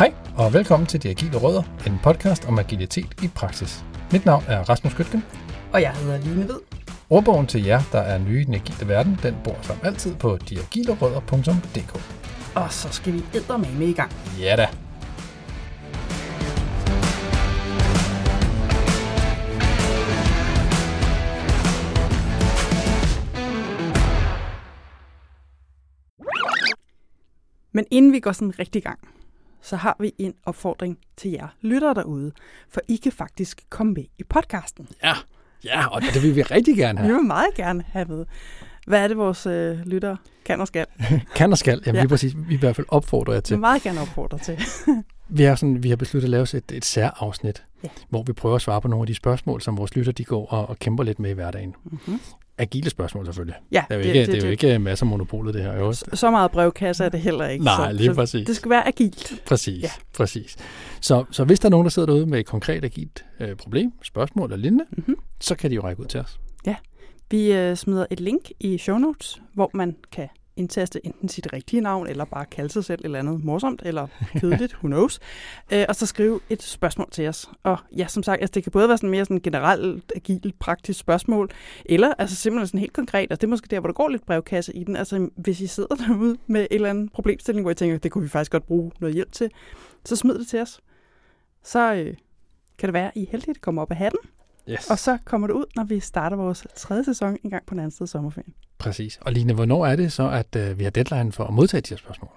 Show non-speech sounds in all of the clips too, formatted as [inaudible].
Hej og velkommen til De Agile Rødder, en podcast om agilitet i praksis. Mit navn er Rasmus Gytgen. Og jeg hedder Line Ved. Ordbogen til jer, der er nye i den agile verden, den bor som altid på deagilerødder.dk. Og så skal vi med i gang. Ja da. Men inden vi går sådan rigtig i gang, så har vi en opfordring til jer lyttere derude, for I kan faktisk komme med i podcasten. Ja, ja og det vil vi rigtig gerne have. Vi vil meget gerne have med. Hvad er det, vores øh, lyttere kan og skal? [laughs] kan og skal, jamen ja. lige præcis. Vi i hvert fald opfordre jer til. Vi vil meget gerne opfordre til. [laughs] vi, har sådan, vi har besluttet at lave et, et særafsnit, ja. hvor vi prøver at svare på nogle af de spørgsmål, som vores lytter de går og, og kæmper lidt med i hverdagen. Mm-hmm agile spørgsmål selvfølgelig. Ja, det er jo ikke, det, det, det, er jo ikke masser af monopolet, det her. Jo. Så, så meget brevkasse er det heller ikke. Nej, så, lige præcis. det skal være agilt. Præcis, ja. præcis. Så, så hvis der er nogen, der sidder derude med et konkret agilt øh, problem, spørgsmål eller lignende, mm-hmm. så kan de jo række ud til os. Ja, vi øh, smider et link i show notes, hvor man kan indtaste enten sit rigtige navn, eller bare kalde sig selv et eller andet morsomt, eller kedeligt, who knows, [laughs] øh, og så skrive et spørgsmål til os. Og ja, som sagt, altså, det kan både være sådan mere sådan generelt, agil, praktisk spørgsmål, eller altså simpelthen sådan helt konkret, altså det er måske der, hvor der går lidt brevkasse i den, altså hvis I sidder [laughs] derude med en eller anden problemstilling, hvor I tænker, det kunne vi faktisk godt bruge noget hjælp til, så smid det til os. Så øh, kan det være, at I er heldige, at komme op af hatten, Yes. Og så kommer det ud, når vi starter vores tredje sæson en gang på den anden side af sommerferien. Præcis. Og Line, hvornår er det så, at uh, vi har deadline for at modtage de her spørgsmål?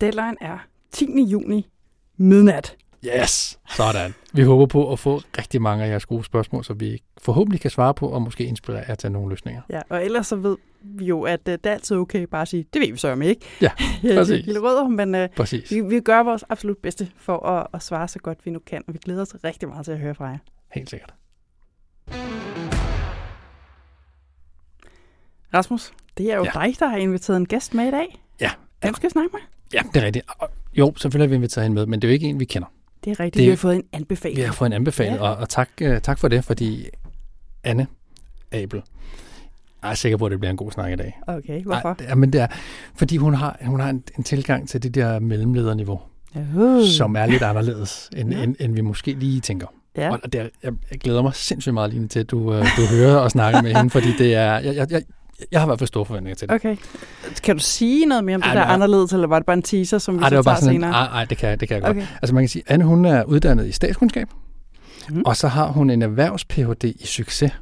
Deadline er 10. juni midnat. Yes, sådan. Vi håber på at få rigtig mange af jeres gode spørgsmål, så vi forhåbentlig kan svare på og måske inspirere jer til nogle løsninger. Ja, og ellers så ved vi jo, at uh, det er altid okay bare at sige, det ved vi så om ikke. Ja, [laughs] præcis. Lille rødder, men uh, præcis. Vi, vi gør vores absolut bedste for at, at svare så godt vi nu kan, og vi glæder os rigtig meget til at høre fra jer. Helt sikkert. Rasmus, det er jo ja. dig, der har inviteret en gæst med i dag. Ja. Hvem skal jeg snakke med? Ja, det er rigtigt. Jo, selvfølgelig har vi inviteret hende med, men det er jo ikke en, vi kender. Det er rigtigt. Det, vi har fået en anbefaling. Vi har fået en anbefaling, ja. og, og tak, uh, tak for det, fordi Anne Abel, jeg er sikker på, at det bliver en god snak i dag. Okay, hvorfor? Ej, men det er, fordi hun har, hun har en, en tilgang til det der mellemlederniveau, uh. som er lidt anderledes, [laughs] end, ja. end, end vi måske lige tænker. Ja. Og det er, jeg, jeg glæder mig sindssygt meget, Line, til, at du, uh, du hører og snakker med hende, fordi det er, jeg, jeg, jeg, jeg har i hvert fald store forventninger til det. Okay. Kan du sige noget mere om ej, det der er anderledes, eller var det bare en teaser, som vi ej, så det var tager bare senere? Nej, ej, det kan, det kan jeg godt. Okay. Altså man kan sige, Anne hun er uddannet i statskundskab, mm. og så har hun en erhvervs-PhD i succes.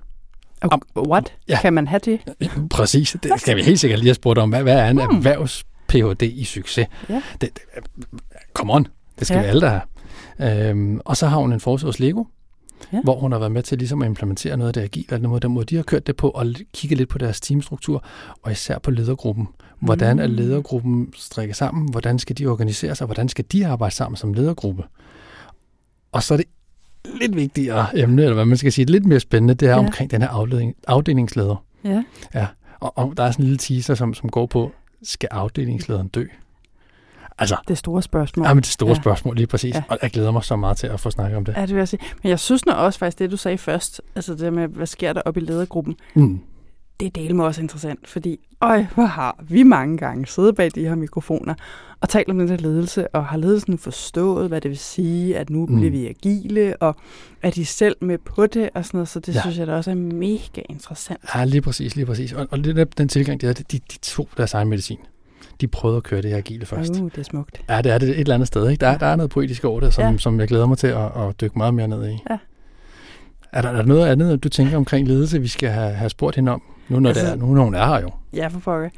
Okay. What? Ja. Kan man have det? Præcis. Det skal vi helt sikkert lige have spurgt om. Hvad, hvad er en mm. erhvervs-PhD i succes? Ja. Det, det, come on. Det skal ja. vi alle der have. Øhm, og så har hun en forsøg hos Lego, ja. hvor hun har været med til ligesom at implementere noget af det agile, eller den måde, de har kørt det på, og kigge lidt på deres teamstruktur, og især på ledergruppen. Hvordan er mm. ledergruppen strikket sammen? Hvordan skal de organisere sig? Hvordan skal de arbejde sammen som ledergruppe? Og så er det lidt vigtigere emne, eller hvad man skal sige, lidt mere spændende, det er ja. omkring den her afdeling, afdelingsleder. Ja. ja. Og, og der er sådan en lille teaser, som, som går på, skal afdelingslederen dø? Altså, det store spørgsmål. Ja, men det store ja. spørgsmål, lige præcis. Ja. Og jeg glæder mig så meget til at få snakket om det. Ja, det vil jeg sige. Men jeg synes nu også faktisk, det du sagde først, altså det med, hvad sker der op i ledergruppen, mm. det er mig også interessant, fordi, øj, hvor har vi mange gange siddet bag de her mikrofoner og talt om den der ledelse, og har ledelsen forstået, hvad det vil sige, at nu mm. bliver vi agile, og er de selv med på det, og sådan noget, så det ja. synes jeg da også er mega interessant. Ja, lige præcis, lige præcis. Og, og det der, den tilgang, det er, de, de to deres egen medicin de prøvede at køre det her agile først. Uh, det er smukt. Ja, det er det et eller andet sted. Ikke? Der, der er noget poetisk over det, som, ja. som jeg glæder mig til at, at dykke meget mere ned i. Ja. Er der, er der noget andet, du tænker omkring ledelse, vi skal have, have spurgt hende om, nu når, altså, det er, nu når hun er her jo? Ja, for pokker.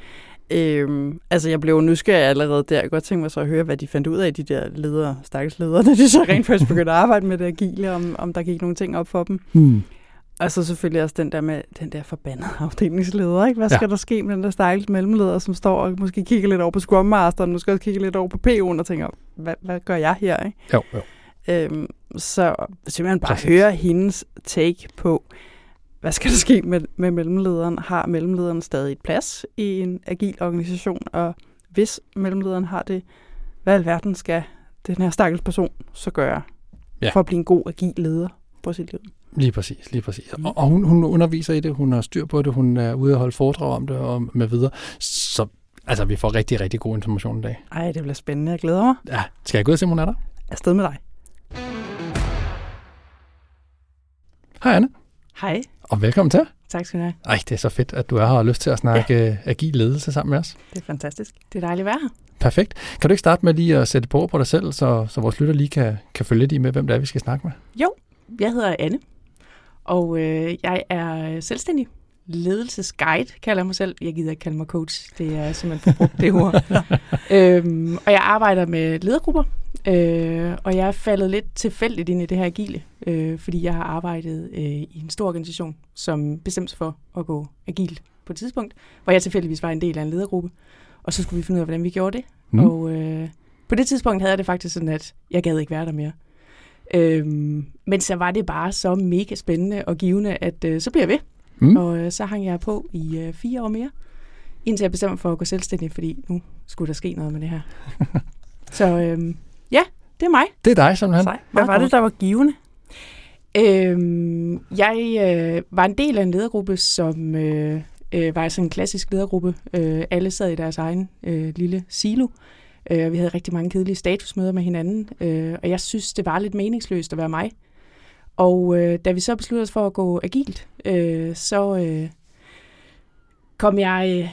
Øhm, altså, jeg blev nysgerrig allerede der. Jeg godt tænke mig så at høre, hvad de fandt ud af, de der ledere, stakkels ledere, [laughs] når de så rent faktisk begyndte at arbejde med det agile, om, om der gik nogle ting op for dem. Hmm. Og så selvfølgelig også den der med den der forbandede [laughs] afdelingsleder. Ikke? Hvad skal ja. der ske med den der stakkels mellemleder, som står og måske kigger lidt over på Scrum Masteren, måske også kigger lidt over på PO'en og tænker, hvad, hvad gør jeg her? Ikke? Jo, jo. Øhm, så simpelthen bare Præcis. høre hendes take på, hvad skal der ske med, med mellemlederen? Har mellemlederen stadig et plads i en agil organisation? Og hvis mellemlederen har det, hvad i alverden skal den her stakkels person så gøre ja. for at blive en god agil leder på sit liv? Lige præcis, lige præcis. Mm. Og, og hun, hun underviser i det, hun har styr på det, hun er ude og holde foredrag om det og med videre. Så altså, vi får rigtig, rigtig god information i dag. Ej, det bliver spændende. Jeg glæder mig. Ja, skal jeg gå ud og se, om hun er der? afsted med dig. Hej Anne. Hej. Og velkommen til. Tak skal du have. Ej, det er så fedt, at du er her og har lyst til at snakke ja. agil ledelse sammen med os. Det er fantastisk. Det er dejligt at være her. Perfekt. Kan du ikke starte med lige at sætte på på dig selv, så, så vores lytter lige kan, kan følge lidt i med, hvem det er, vi skal snakke med? Jo, jeg hedder Anne, og øh, jeg er selvstændig ledelsesguide, kalder jeg mig selv. Jeg gider ikke kalde mig coach. Det er simpelthen forbrugt, det ord. [laughs] øhm, og jeg arbejder med ledergrupper, øh, og jeg er faldet lidt tilfældigt ind i det her agile, øh, fordi jeg har arbejdet øh, i en stor organisation, som bestemt sig for at gå agilt på et tidspunkt, hvor jeg tilfældigvis var en del af en ledergruppe. Og så skulle vi finde ud af, hvordan vi gjorde det. Mm. Og øh, på det tidspunkt havde jeg det faktisk sådan, at jeg gad ikke være der mere. Øhm, men så var det bare så mega spændende og givende, at øh, så bliver jeg ved. Mm. Og øh, så hang jeg på i øh, fire år mere, indtil jeg bestemte for at gå selvstændig, fordi nu skulle der ske noget med det her. [laughs] så øh, ja, det er mig. Det er dig simpelthen. Sej. Hvad var det, der var givende? Øhm, jeg øh, var en del af en ledergruppe, som øh, øh, var sådan en klassisk ledergruppe. Øh, alle sad i deres egen øh, lille silo. Øh, vi havde rigtig mange kedelige statusmøder med hinanden, øh, og jeg synes, det var lidt meningsløst at være mig. Og øh, da vi så besluttede os for at gå agilt, øh, så øh, kom jeg øh,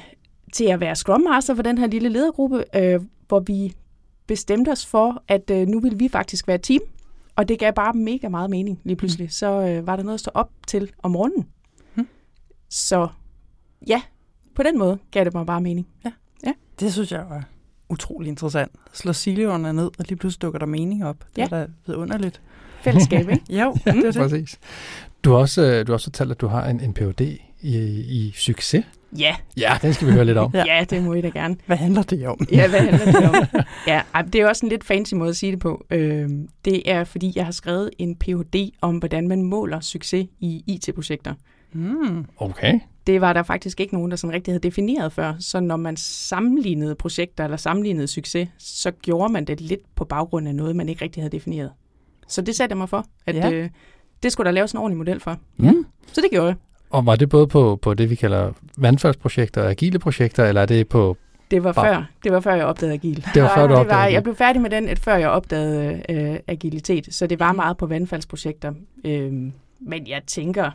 til at være Scrum Master for den her lille ledergruppe, øh, hvor vi bestemte os for, at øh, nu ville vi faktisk være et team. Og det gav bare mega meget mening lige pludselig. Mm. Så øh, var der noget at stå op til om morgenen. Mm. Så ja, på den måde gav det mig bare mening. Ja. ja. Det synes jeg var utrolig interessant. Slå siloerne ned, og lige pludselig dukker der mening op. Det ja. er da vidunderligt. Fællesskab, ikke? [laughs] jo, det er det. Præcis. Du har også, øh, du har også fortalt, at du har en, en Ph.D. I, i succes. Ja. Ja, den skal vi høre lidt om. [laughs] ja. ja, det må I da gerne. Hvad handler det om? ja, hvad handler det om? [laughs] Ja, det er også en lidt fancy måde at sige det på. Øhm, det er, fordi jeg har skrevet en Ph.D. om, hvordan man måler succes i IT-projekter. Mm. Okay. Det var der faktisk ikke nogen, der sådan rigtig havde defineret før. Så når man sammenlignede projekter eller sammenlignede succes, så gjorde man det lidt på baggrund af noget, man ikke rigtig havde defineret. Så det satte jeg mig for, at ja. øh, det skulle der laves en ordentlig model for. Ja. Så det gjorde jeg. Og var det både på, på det, vi kalder vandfaldsprojekter og agile projekter, eller er det på... Det var, før, det var før, jeg opdagede agil. Det var før, du opdagede var, Jeg blev færdig med den, et før jeg opdagede øh, agilitet, så det var meget på vandfaldsprojekter. Øh, men jeg tænker,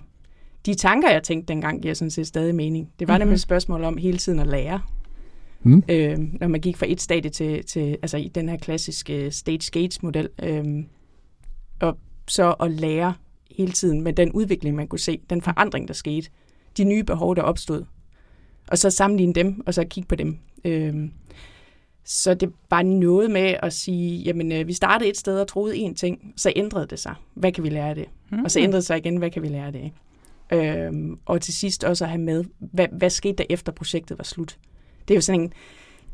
de tanker, jeg tænkte dengang, giver sådan set stadig mening. Det var mm-hmm. nemlig et spørgsmål om hele tiden at lære. Mm. Øh, når man gik fra et stadie til, til altså i den her klassiske stage-gate-model, øh, og så at lære hele tiden med den udvikling, man kunne se, den forandring, der skete, de nye behov, der opstod, og så sammenligne dem, og så kigge på dem. Øhm, så det var noget med at sige, jamen øh, vi startede et sted og troede én ting, så ændrede det sig. Hvad kan vi lære af det? Mm-hmm. Og så ændrede det sig igen, hvad kan vi lære af det? Øhm, og til sidst også at have med, hvad, hvad skete der efter projektet var slut? Det er jo sådan en,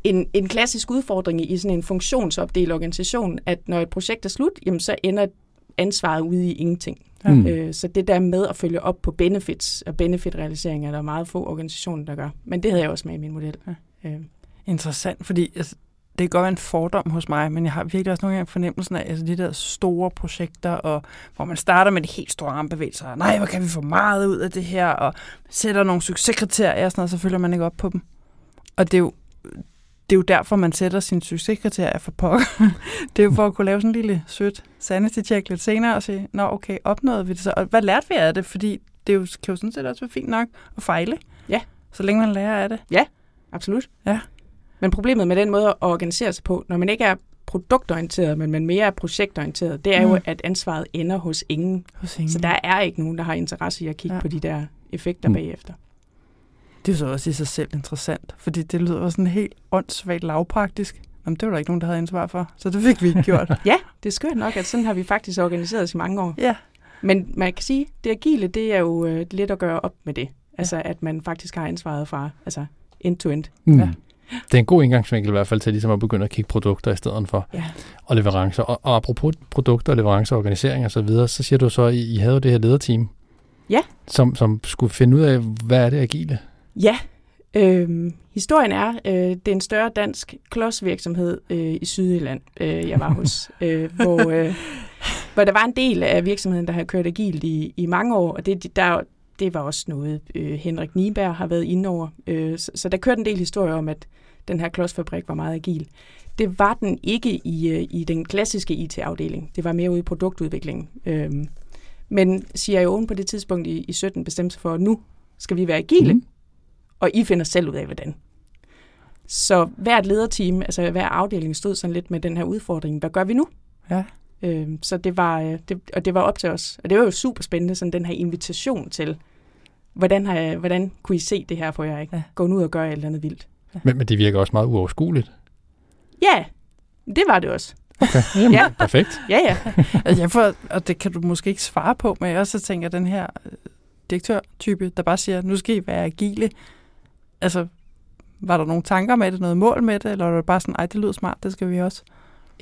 en, en klassisk udfordring i sådan en funktionsopdelt organisation, at når et projekt er slut, jamen så ender ansvaret ude i ingenting. Mm. Øh, så det der med at følge op på benefits og benefit-realisering er der meget få organisationer, der gør. Men det havde jeg også med i min model. Ja. Øh. Interessant, fordi altså, det kan godt være en fordom hos mig, men jeg har virkelig også nogle gange fornemmelsen af altså, de der store projekter, og hvor man starter med de helt store armbevægelser. Nej, hvor kan vi få meget ud af det her? Og sætter nogle succeskriterier, og sådan noget, så følger man ikke op på dem. Og det er jo det er jo derfor, man sætter sin succeskriterier for pokker. [laughs] det er jo for at kunne lave sådan en lille sødt sanity-check lidt senere og sige, nå okay, opnåede vi det så? Og hvad lærte vi af det? Fordi det jo, kan jo sådan set også være fint nok at fejle. Ja. Så længe man lærer af det. Ja, absolut. Ja. Men problemet med den måde at organisere sig på, når man ikke er produktorienteret, men man mere er projektorienteret, det er mm. jo, at ansvaret ender hos ingen. hos ingen. Så der er ikke nogen, der har interesse i at kigge ja. på de der effekter mm. bagefter. Det er så også i sig selv interessant, fordi det lyder sådan helt åndssvagt lavpraktisk. Jamen, det var der ikke nogen, der havde ansvar for, så det fik vi ikke gjort. [laughs] ja, det er skørt nok, at sådan har vi faktisk organiseret os i mange år. Ja. Men man kan sige, det agile, det er jo øh, lidt at gøre op med det. Altså, ja. at man faktisk har ansvaret fra altså, end to end. Mm. Ja. Det er en god indgangsvinkel i hvert fald til ligesom at begynde at kigge produkter i stedet for ja. og leverancer. Og, og apropos produkter, leverancer, organisering og så videre, så siger du så, at I, havde det her lederteam, ja. som, som skulle finde ud af, hvad er det agile? Ja, øh, historien er, øh, det er en større dansk klodsvirksomhed øh, i Sydjylland, øh, jeg var hos, [laughs] øh, hvor, øh, hvor der var en del af virksomheden, der har kørt agilt i, i mange år, og det, der, det var også noget, øh, Henrik Nieberg har været inde over. Øh, så, så der kørte en del historier om, at den her klodsfabrik var meget agil. Det var den ikke i, øh, i den klassiske IT-afdeling. Det var mere ude i produktudviklingen. Øh, men CIO'en på det tidspunkt i, i 17 bestemte sig for, at nu skal vi være agile, mm. og I finder selv ud af, hvordan. Så hvert lederteam, altså hver afdeling stod sådan lidt med den her udfordring. Hvad gør vi nu? Ja. Øh, så det var, øh, det, og det var op til os. Og det var jo super spændende, sådan den her invitation til, hvordan, har jeg, hvordan kunne I se det her for jer? Ikke? Ja. Gå ud og gøre et eller andet vildt. Ja. Men, men det virker også meget uoverskueligt. Ja, det var det også. Okay, [laughs] jamen, ja. perfekt. Ja, ja. [laughs] altså, jeg får, og det kan du måske ikke svare på, men jeg også tænker, den her øh, direktørtype, der bare siger, nu skal I være agile. Altså, var der nogle tanker med det, noget mål med det, eller var det bare sådan, ej, det lyder smart, det skal vi også?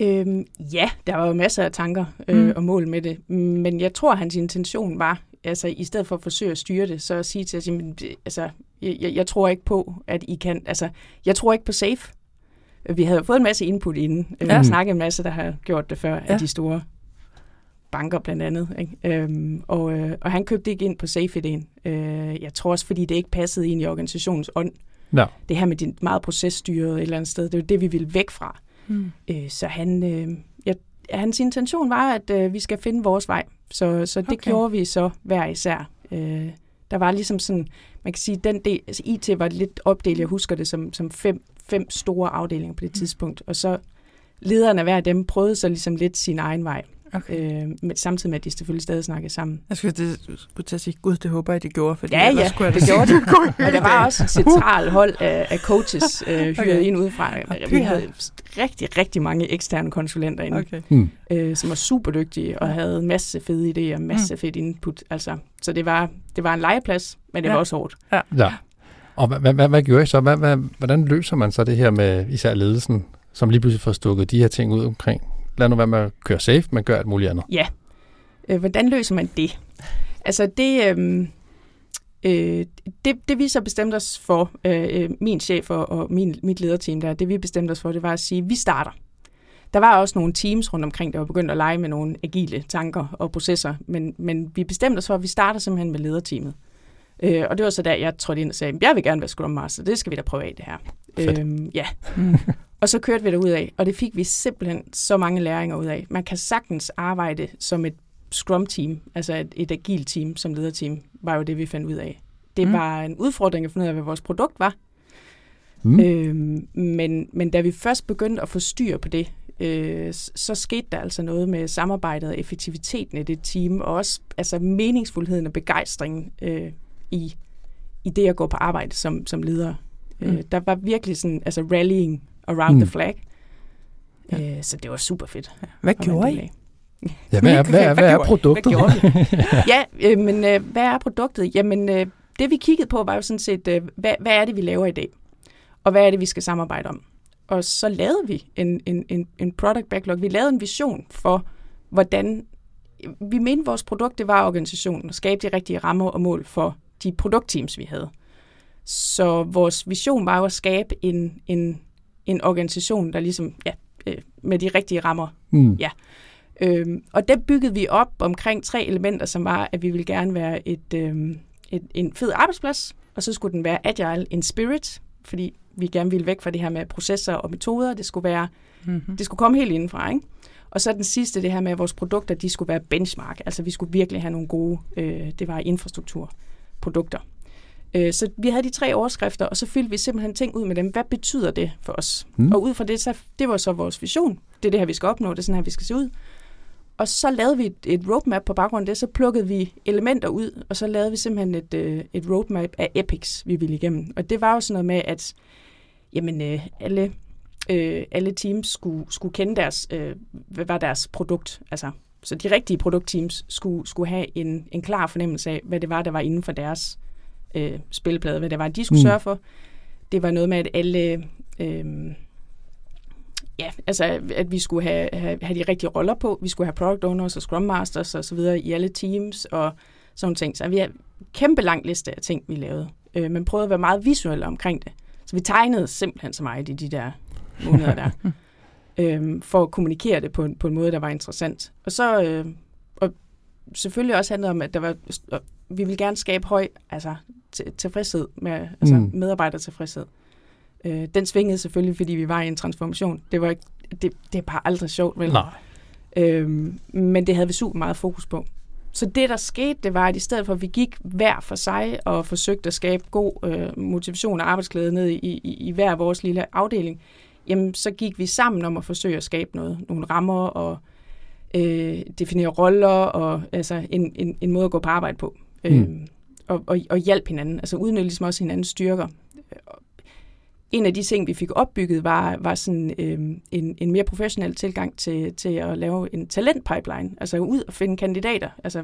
Øhm, ja, der var jo masser af tanker øh, mm. og mål med det, men jeg tror, hans intention var, altså i stedet for at forsøge at styre det, så at sige til os, jamen, altså, jeg, jeg tror ikke på, at I kan, altså, jeg tror ikke på safe. Vi havde fået en masse input inden, øh, ja. snakket en masse, der har gjort det før, ja. af de store banker blandt andet. Ikke? Øhm, og, øh, og han købte ikke ind på safe-ideen. Øh, jeg tror også, fordi det ikke passede ind i organisationens ånd. No. Det her med det meget processtyret et eller andet sted, det er jo det, vi vil væk fra. Mm. Øh, så han, øh, jeg, hans intention var, at øh, vi skal finde vores vej. Så, så det okay. gjorde vi så hver især. Øh, der var ligesom sådan, man kan sige, den del, altså IT var lidt opdelt, jeg husker det som, som fem, fem store afdelinger på det mm. tidspunkt, og så lederne af hver af dem prøvede så ligesom lidt sin egen vej. Okay. Øh, med, samtidig med, at de selvfølgelig stadig snakkede sammen. Jeg skulle, det, skulle til at sige, gud, det håber jeg, de gjorde. Fordi ja, ja, det, det gjorde de. og der var også et centralt hold af, af coaches øh, [laughs] hyret okay. ind udefra. Okay. Vi havde rigtig, rigtig mange eksterne konsulenter inde, okay. hmm. øh, som var super dygtige og havde en masse fede idéer, en masse hmm. fedt input. Altså, så det var, det var en legeplads, men det ja. var også hårdt. Ja. ja. Og hvad, hvad, hvad gjorde I så? Hvad, hvad, hvordan løser man så det her med især ledelsen, som lige pludselig får stukket de her ting ud omkring lad nu være med at køre safe, men gør alt muligt andet. Ja. Øh, hvordan løser man det? Altså det, øh, øh, det, det vi så bestemte os for, øh, min chef og, og min, mit lederteam der, det vi bestemte os for, det var at sige, vi starter. Der var også nogle teams rundt omkring, der var begyndt at lege med nogle agile tanker og processer, men, men vi bestemte os for, at vi starter simpelthen med lederteamet. Øh, og det var så der, jeg trådte ind og sagde, jeg vil gerne være Scrum Master, det skal vi da prøve af det her. Øhm, ja. [laughs] Og så kørte vi ud af, og det fik vi simpelthen så mange læringer ud af. Man kan sagtens arbejde som et Scrum-team, altså et, et agilt team som lederteam, var jo det, vi fandt ud af. Det mm. var en udfordring at finde ud af, hvad vores produkt var. Mm. Øhm, men, men da vi først begyndte at få styr på det, øh, så skete der altså noget med samarbejdet og effektiviteten i det team, og også altså meningsfuldheden og begejstringen øh, i, i det at gå på arbejde som, som leder. Mm. Øh, der var virkelig sådan, altså rallying around mm. the flag. Ja. Øh, så det var super fedt. Hvad gjorde I? Ja, [laughs] hvad er, hvad er, hvad er produktet? Hvad [laughs] ja, øh, men øh, hvad er produktet? Jamen, øh, det vi kiggede på var jo sådan set, øh, hvad, hvad er det, vi laver i dag? Og hvad er det, vi skal samarbejde om? Og så lavede vi en, en, en, en product backlog. Vi lavede en vision for, hvordan... Vi mente, vores produkt, det var organisationen, at skabe de rigtige rammer og mål for de produktteams, vi havde. Så vores vision var jo at skabe en, en, en organisation, der ligesom, ja, øh, med de rigtige rammer. Mm. Ja. Øhm, og det byggede vi op omkring tre elementer, som var, at vi ville gerne være et, øhm, et, en fed arbejdsplads, og så skulle den være agile in spirit, fordi vi gerne ville væk fra det her med processer og metoder. Det skulle være, mm-hmm. det skulle komme helt indenfra, ikke? Og så den sidste, det her med, at vores produkter, de skulle være benchmark. Altså vi skulle virkelig have nogle gode, øh, det var infrastrukturprodukter. Øh, så vi havde de tre overskrifter, og så fyldte vi simpelthen ting ud med dem. Hvad betyder det for os? Mm. Og ud fra det, så, det var så vores vision. Det er det her, vi skal opnå. Det er sådan her, vi skal se ud. Og så lavede vi et, et roadmap på baggrund af det. Så plukkede vi elementer ud, og så lavede vi simpelthen et, øh, et roadmap af epics, vi ville igennem. Og det var jo sådan noget med, at jamen, øh, alle, øh, alle teams skulle, skulle kende deres, øh, hvad var deres produkt. Altså, så de rigtige produktteams skulle, skulle have en, en klar fornemmelse af, hvad det var, der var inden for deres øh, spilleplade, hvad det var, de skulle mm. sørge for. Det var noget med, at alle... Øh, ja, altså at vi skulle have, have, have de rigtige roller på. Vi skulle have product owners og scrum masters og så videre i alle teams og sådan ting. Så vi har en kæmpe lang liste af ting, vi lavede. Øh, men prøvede at være meget visuelle omkring det. Så vi tegnede simpelthen så meget i de der måneder der. [laughs] øh, for at kommunikere det på en, på en måde, der var interessant. Og så... Øh, og selvfølgelig også handlede om, at der var vi vil gerne skabe høj altså, tilfredshed med altså, mm. medarbejdertilfredshed. Øh, den svingede selvfølgelig, fordi vi var i en transformation. Det var ikke, det, det er bare aldrig sjovt, vel? Nej. Øhm, men det havde vi super meget fokus på. Så det, der skete, det var, at i stedet for, at vi gik hver for sig og forsøgte at skabe god øh, motivation og arbejdsglæde ned i, i, i hver vores lille afdeling, jamen så gik vi sammen om at forsøge at skabe noget. Nogle rammer og øh, definere roller og altså en, en, en måde at gå på arbejde på. Mm. Øh, og, og, og hjælpe hinanden, altså udnytte ligesom også hinandens styrker en af de ting, vi fik opbygget, var, var sådan øh, en, en mere professionel tilgang til, til at lave en talentpipeline, altså ud og finde kandidater. Altså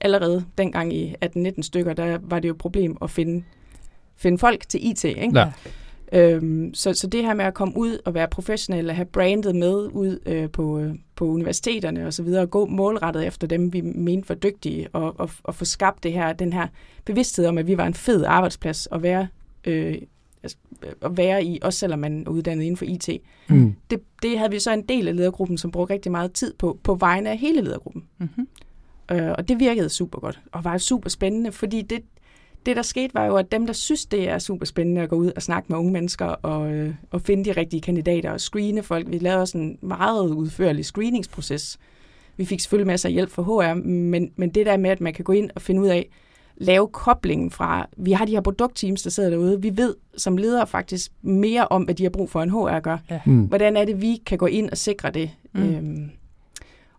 allerede dengang i 18-19 stykker, der var det jo et problem at finde, finde folk til IT. Ikke? Ja. Øhm, så, så det her med at komme ud og være professionel og have brandet med ud øh, på, øh, på universiteterne og så videre, og gå målrettet efter dem, vi mente var dygtige, og, og, og få skabt det her, den her bevidsthed om, at vi var en fed arbejdsplads at være øh, altså, at være i, også selvom man er uddannet inden for IT. Mm. Det, det havde vi så en del af ledergruppen, som brugte rigtig meget tid på, på vegne af hele ledergruppen. Mm-hmm. Øh, og det virkede super godt, og var super spændende, fordi det, det, der skete, var jo, at dem, der synes, det er super spændende at gå ud og snakke med unge mennesker og, øh, og finde de rigtige kandidater og screene folk. Vi lavede også en meget udførlig screeningsproces. Vi fik selvfølgelig masser af hjælp fra HR, men, men det der med, at man kan gå ind og finde ud af, lave koblingen fra, vi har de her produktteams, der sidder derude, vi ved som ledere faktisk mere om, hvad de har brug for, en HR gør. Ja. Mm. Hvordan er det, vi kan gå ind og sikre det, mm. øhm,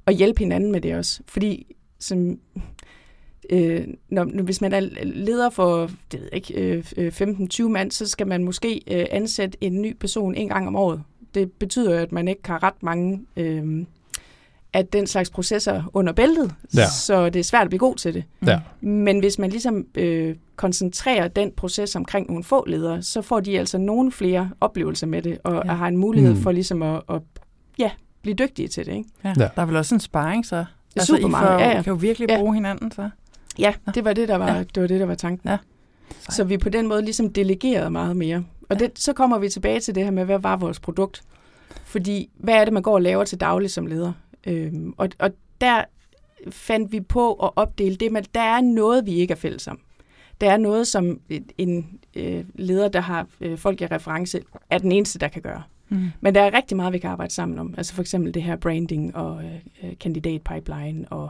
og hjælpe hinanden med det også. Fordi som, øh, når, hvis man er leder for det ved ikke, øh, 15-20 mand, så skal man måske øh, ansætte en ny person en gang om året. Det betyder, at man ikke har ret mange... Øh, at den slags processer under bæltet, ja. så det er svært at blive god til det. Ja. Men hvis man ligesom øh, koncentrerer den proces omkring nogle få ledere, så får de altså nogle flere oplevelser med det, og, ja. har en mulighed mm. for ligesom at, at ja, blive dygtige til det. Ikke? Ja. Ja. Der er vel også en sparring så? Altså, Super meget. I, ja, ja. kan jo virkelig ja. bruge hinanden så? Ja, det var det, der var, ja. det var, det, der var tanken. Ja. Så vi på den måde ligesom delegerede meget mere. Og det, så kommer vi tilbage til det her med, hvad var vores produkt? Fordi, hvad er det, man går og laver til daglig som leder? Øhm, og, og der fandt vi på at opdele det, men der er noget, vi ikke er fælles om. Der er noget, som en øh, leder, der har øh, folk i reference, er den eneste, der kan gøre. Mm. Men der er rigtig meget, vi kan arbejde sammen om. Altså for eksempel det her branding og øh, kandidat pipeline og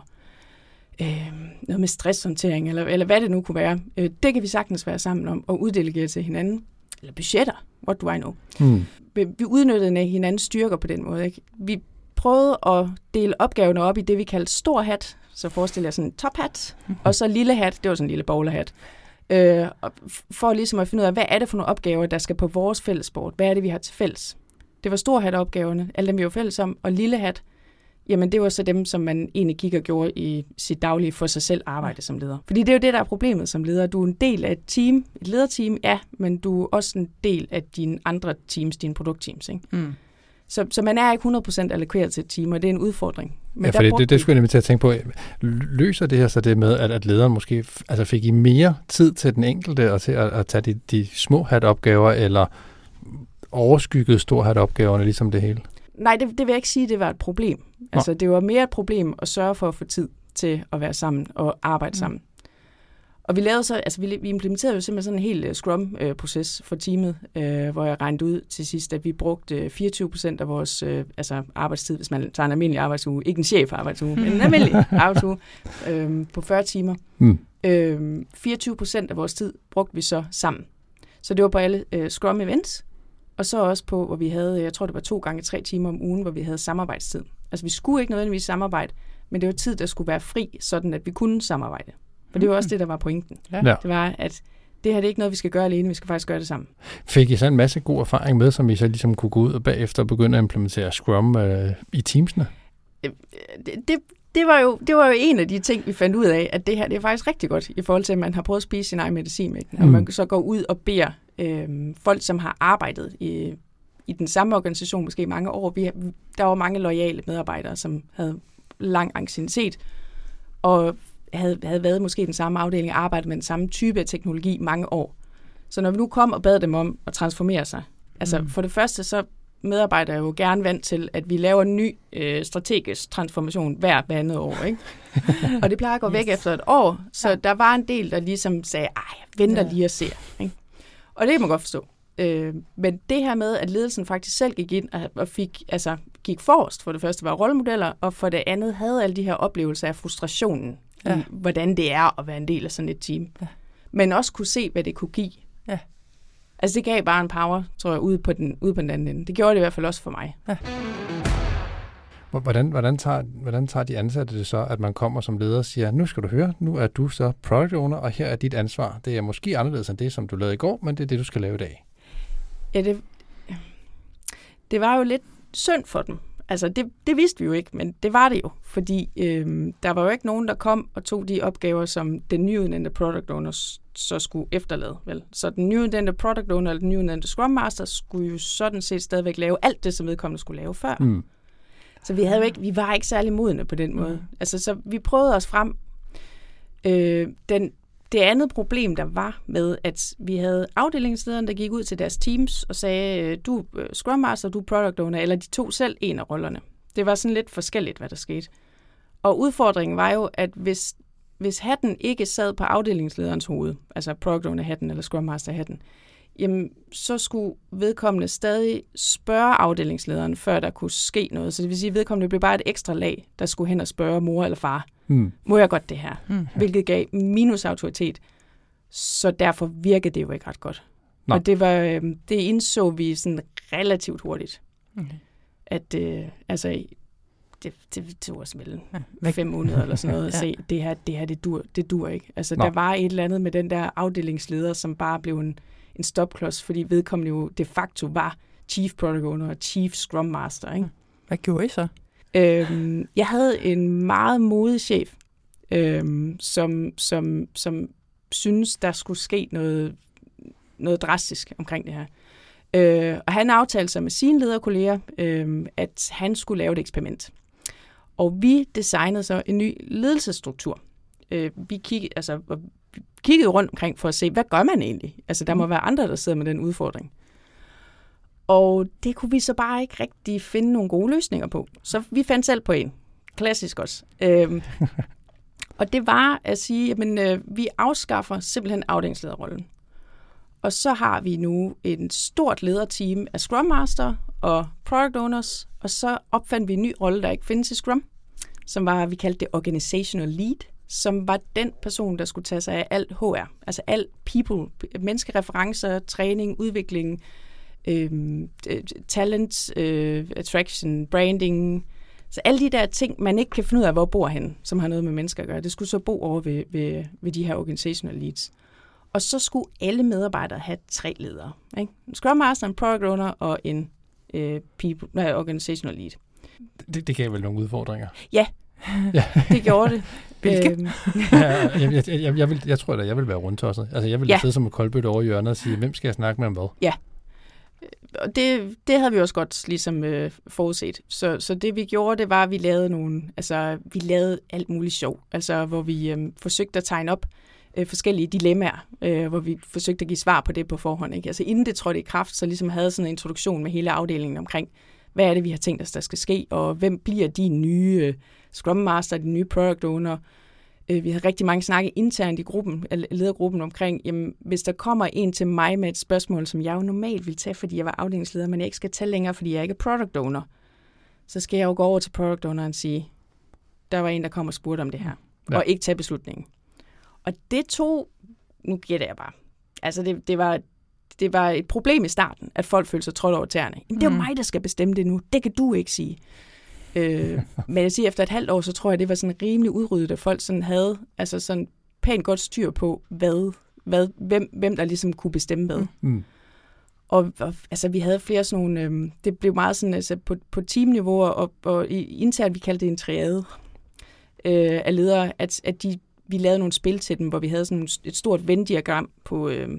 øh, noget med stresshåndtering, eller, eller hvad det nu kunne være. Øh, det kan vi sagtens være sammen om og uddelegere til hinanden. Eller budgetter, what do I know. Mm. Vi, vi udnyttede hinandens styrker på den måde. Ikke? Vi prøvet at dele opgaverne op i det, vi kaldte stor hat. Så forestil jer sådan en top hat, mm-hmm. og så lille hat, det var sådan en lille bowlerhat. Øh, for ligesom at finde ud af, hvad er det for nogle opgaver, der skal på vores fællesbord? Hvad er det, vi har til fælles? Det var stor hat opgaverne, alle dem vi var fælles om, og lille hat, jamen det var så dem, som man egentlig gik og gjorde i sit daglige for sig selv arbejde som leder. Fordi det er jo det, der er problemet som leder. Du er en del af et team, et lederteam, ja, men du er også en del af dine andre teams, dine produktteams. Ikke? Mm. Så, så man er ikke 100% allokeret til et team, og det er en udfordring. Men ja, for det, det, det skulle jeg nemlig til at tænke på. Løser det her så det med, at, at lederen måske altså fik I mere tid til den enkelte og til at, at tage de, de små hat-opgaver, eller overskyggede stor hat-opgaverne, ligesom det hele? Nej, det, det vil jeg ikke sige, det var et problem. Altså, det var mere et problem at sørge for at få tid til at være sammen og arbejde mm. sammen. Og vi lavede så, altså vi, vi implementerede jo simpelthen sådan en helt uh, Scrum-proces uh, for teamet, uh, hvor jeg regnede ud til sidst, at vi brugte 24 procent af vores uh, altså arbejdstid, hvis man tager en almindelig arbejdsuge, ikke en chef-arbejdsuge, men en [laughs] almindelig arbejdsuge uh, på 40 timer. Mm. Uh, 24 procent af vores tid brugte vi så sammen. Så det var på alle uh, Scrum-events, og så også på, hvor vi havde, jeg tror det var to gange tre timer om ugen, hvor vi havde samarbejdstid. Altså vi skulle ikke nødvendigvis samarbejde, men det var tid, der skulle være fri, sådan at vi kunne samarbejde. For det var også det, der var pointen. Ja. Det var, at det her det er ikke noget, vi skal gøre alene, vi skal faktisk gøre det sammen. Fik I så en masse god erfaring med, som I så ligesom kunne gå ud og bagefter begynde at implementere Scrum øh, i Teamsene? Øh, det, det, det, var jo, det var jo en af de ting, vi fandt ud af, at det her det er faktisk rigtig godt, i forhold til, at man har prøvet at spise sin egen medicin med den. Og mm. man så går ud og beder øh, folk, som har arbejdet i, i den samme organisation måske i mange år. Vi, der var mange lojale medarbejdere, som havde lang anciennitet, og havde, havde været måske i den samme afdeling og arbejdet med den samme type af teknologi mange år. Så når vi nu kom og bad dem om at transformere sig, altså mm. for det første så medarbejdere jo gerne vant til, at vi laver en ny øh, strategisk transformation hver andet år. Ikke? [laughs] og det plejer at gå væk yes. efter et år, så ja. der var en del, der ligesom sagde, ej, jeg venter ja. lige og ser. Ikke? Og det kan man godt forstå. Øh, men det her med, at ledelsen faktisk selv gik ind og, fik, altså, gik forrest, for det første var rollemodeller, og for det andet havde alle de her oplevelser af frustrationen ja. i, hvordan det er at være en del af sådan et team. Ja. Men også kunne se, hvad det kunne give. Ja. Altså det gav bare en power, tror jeg, ude på den, ude på den anden ende. Det gjorde det i hvert fald også for mig. Ja. Hvordan, hvordan, tager, hvordan tager de ansatte det så, at man kommer som leder og siger, nu skal du høre, nu er du så product owner, og her er dit ansvar. Det er måske anderledes end det, som du lavede i går, men det er det, du skal lave i dag. Ja, det, det var jo lidt synd for dem. Altså, det, det vidste vi jo ikke, men det var det jo. Fordi øh, der var jo ikke nogen, der kom og tog de opgaver, som den nyuddannede product owner så skulle efterlade. Vel? Så den nyuddannede product owner eller den nyuddannede scrum master skulle jo sådan set stadigvæk lave alt det, som vedkommende skulle lave før. Mm. Så vi, havde jo ikke, vi var ikke særlig modne på den måde. Mm. Altså, så vi prøvede os frem. Øh, den, det andet problem, der var med, at vi havde afdelingslederen, der gik ud til deres teams og sagde, du er øh, Scrum Master, du er Product Owner, eller de to selv en af rollerne. Det var sådan lidt forskelligt, hvad der skete. Og udfordringen var jo, at hvis, hvis hatten ikke sad på afdelingslederens hoved, altså Product Owner-hatten eller Scrum Master-hatten, jamen, så skulle vedkommende stadig spørge afdelingslederen, før der kunne ske noget. Så det vil sige, at vedkommende blev bare et ekstra lag, der skulle hen og spørge mor eller far, mm. må jeg godt det her? Mm. Hvilket gav minus autoritet. Så derfor virkede det jo ikke ret godt. Nå. Og det, var, øhm, det indså vi sådan relativt hurtigt. Okay. At øh, altså, det, det tog os mellem ja. fem måneder eller sådan noget, [laughs] at ja. se, det her, det her, det dur, det dur ikke. Altså, Nå. der var et eller andet med den der afdelingsleder, som bare blev en, en stopklods, fordi vedkommende jo de facto var Chief Product Owner og Chief Scrum Master. Ikke? Hvad gjorde I så? Øhm, jeg havde en meget modig chef, øhm, som, som, som synes, der skulle ske noget, noget drastisk omkring det her. Øh, og han aftalte sig med sine lederkolleger, øh, at han skulle lave et eksperiment. Og vi designede så en ny ledelsesstruktur. Øh, vi kiggede, altså, kiggede rundt omkring for at se, hvad gør man egentlig? Altså, der må mm. være andre, der sidder med den udfordring. Og det kunne vi så bare ikke rigtig finde nogle gode løsninger på. Så vi fandt selv på en. Klassisk også. Øhm, [laughs] og det var at sige, at øh, vi afskaffer simpelthen afdelingslederrollen. Og så har vi nu en stort lederteam af Scrum Master og Product Owners, og så opfandt vi en ny rolle, der ikke findes i Scrum, som var, vi kaldte det Organizational Lead, som var den person, der skulle tage sig af alt HR, altså alt people, menneskereferencer, træning, udvikling, øh, talent, øh, attraction, branding, så alle de der ting, man ikke kan finde ud af, hvor bor hen, som har noget med mennesker at gøre, det skulle så bo over ved, ved, ved de her organizational leads. Og så skulle alle medarbejdere have tre ledere. Ikke? En Scrum Master, en Product Owner og en øh, people, nej, Organizational Lead. Det, det gav vel nogle udfordringer? Ja, ja. det gjorde det. [laughs] Hvilke? Øhm. [laughs] ja, jeg, jeg, jeg, jeg, vil, jeg tror da, jeg vil være rundtosset. Altså, jeg vil ja. sidde som en koldbøtte over hjørnet og sige, hvem skal jeg snakke med om hvad? Ja, og det, det havde vi også godt ligesom øh, forudset. Så, så det vi gjorde, det var, at vi lavede nogle, altså vi lavede alt muligt sjov, altså hvor vi øh, forsøgte at tegne op øh, forskellige dilemmaer, øh, hvor vi forsøgte at give svar på det på forhånd. Ikke? Altså inden det trådte i kraft, så ligesom havde sådan en introduktion med hele afdelingen omkring, hvad er det, vi har tænkt os, der skal ske, og hvem bliver de nye øh, Scrum Master, de nye Product Owner, Øh, vi havde rigtig mange snakke internt i gruppen, ledergruppen omkring, jamen, hvis der kommer en til mig med et spørgsmål, som jeg jo normalt ville tage, fordi jeg var afdelingsleder, men jeg ikke skal tage længere, fordi jeg ikke er product owner, så skal jeg jo gå over til product owner og sige, der var en, der kom og spurgte om det her, ja. og ikke tage beslutningen. Og det tog, nu gætter jeg bare, altså det, det var det var et problem i starten, at folk følte sig trådt over tæerne. Jamen, det er jo mm. mig, der skal bestemme det nu. Det kan du ikke sige. Øh, men jeg siger, efter et halvt år, så tror jeg, det var sådan rimelig udryddet, at folk sådan havde altså sådan pænt godt styr på, hvad, hvad, hvem, hvem der ligesom kunne bestemme hvad. Mm. Og, og altså, vi havde flere sådan nogle, øh, det blev meget sådan, altså på, på teamniveau, og, og internt, vi kaldte det en triade øh, af ledere, at, at de, vi lavede nogle spil til dem, hvor vi havde sådan et stort Venn-diagram på, øh,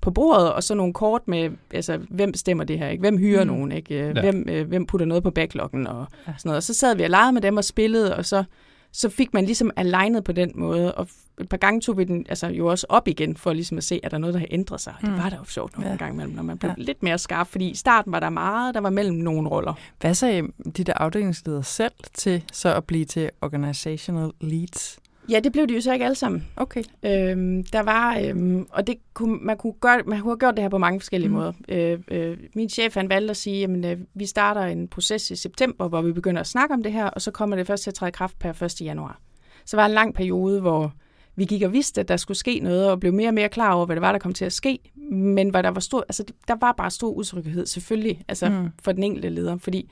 på bordet, og så nogle kort med, altså, hvem bestemmer det her, ikke? Hvem hyrer mm. nogen, ikke? Ja. Hvem, øh, hvem putter noget på backloggen, og ja. sådan noget. Og så sad vi og legede med dem og spillede, og så så fik man ligesom alignet på den måde, og et par gange tog vi den altså, jo også op igen, for ligesom at se, er der noget, der har ændret sig. Mm. Det var der jo sjovt nogle ja. gange imellem, når man blev ja. lidt mere skarp, fordi i starten var der meget, der var mellem nogle roller. Hvad sagde de der afdelingsledere selv til så at blive til organizational leads? Ja, det blev de jo så ikke alle sammen. Okay. Øhm, der var, øhm, og det kunne, man, kunne gøre, man kunne have gjort det her på mange forskellige mm. måder. Øh, øh, min chef han valgte at sige, at øh, vi starter en proces i september, hvor vi begynder at snakke om det her, og så kommer det først til at træde i kraft per 1. januar. Så var en lang periode, hvor vi gik og vidste, at der skulle ske noget, og blev mere og mere klar over, hvad det var, der kom til at ske. Men hvor der var stor, altså, der var bare stor utryghed, selvfølgelig, altså mm. for den enkelte leder, fordi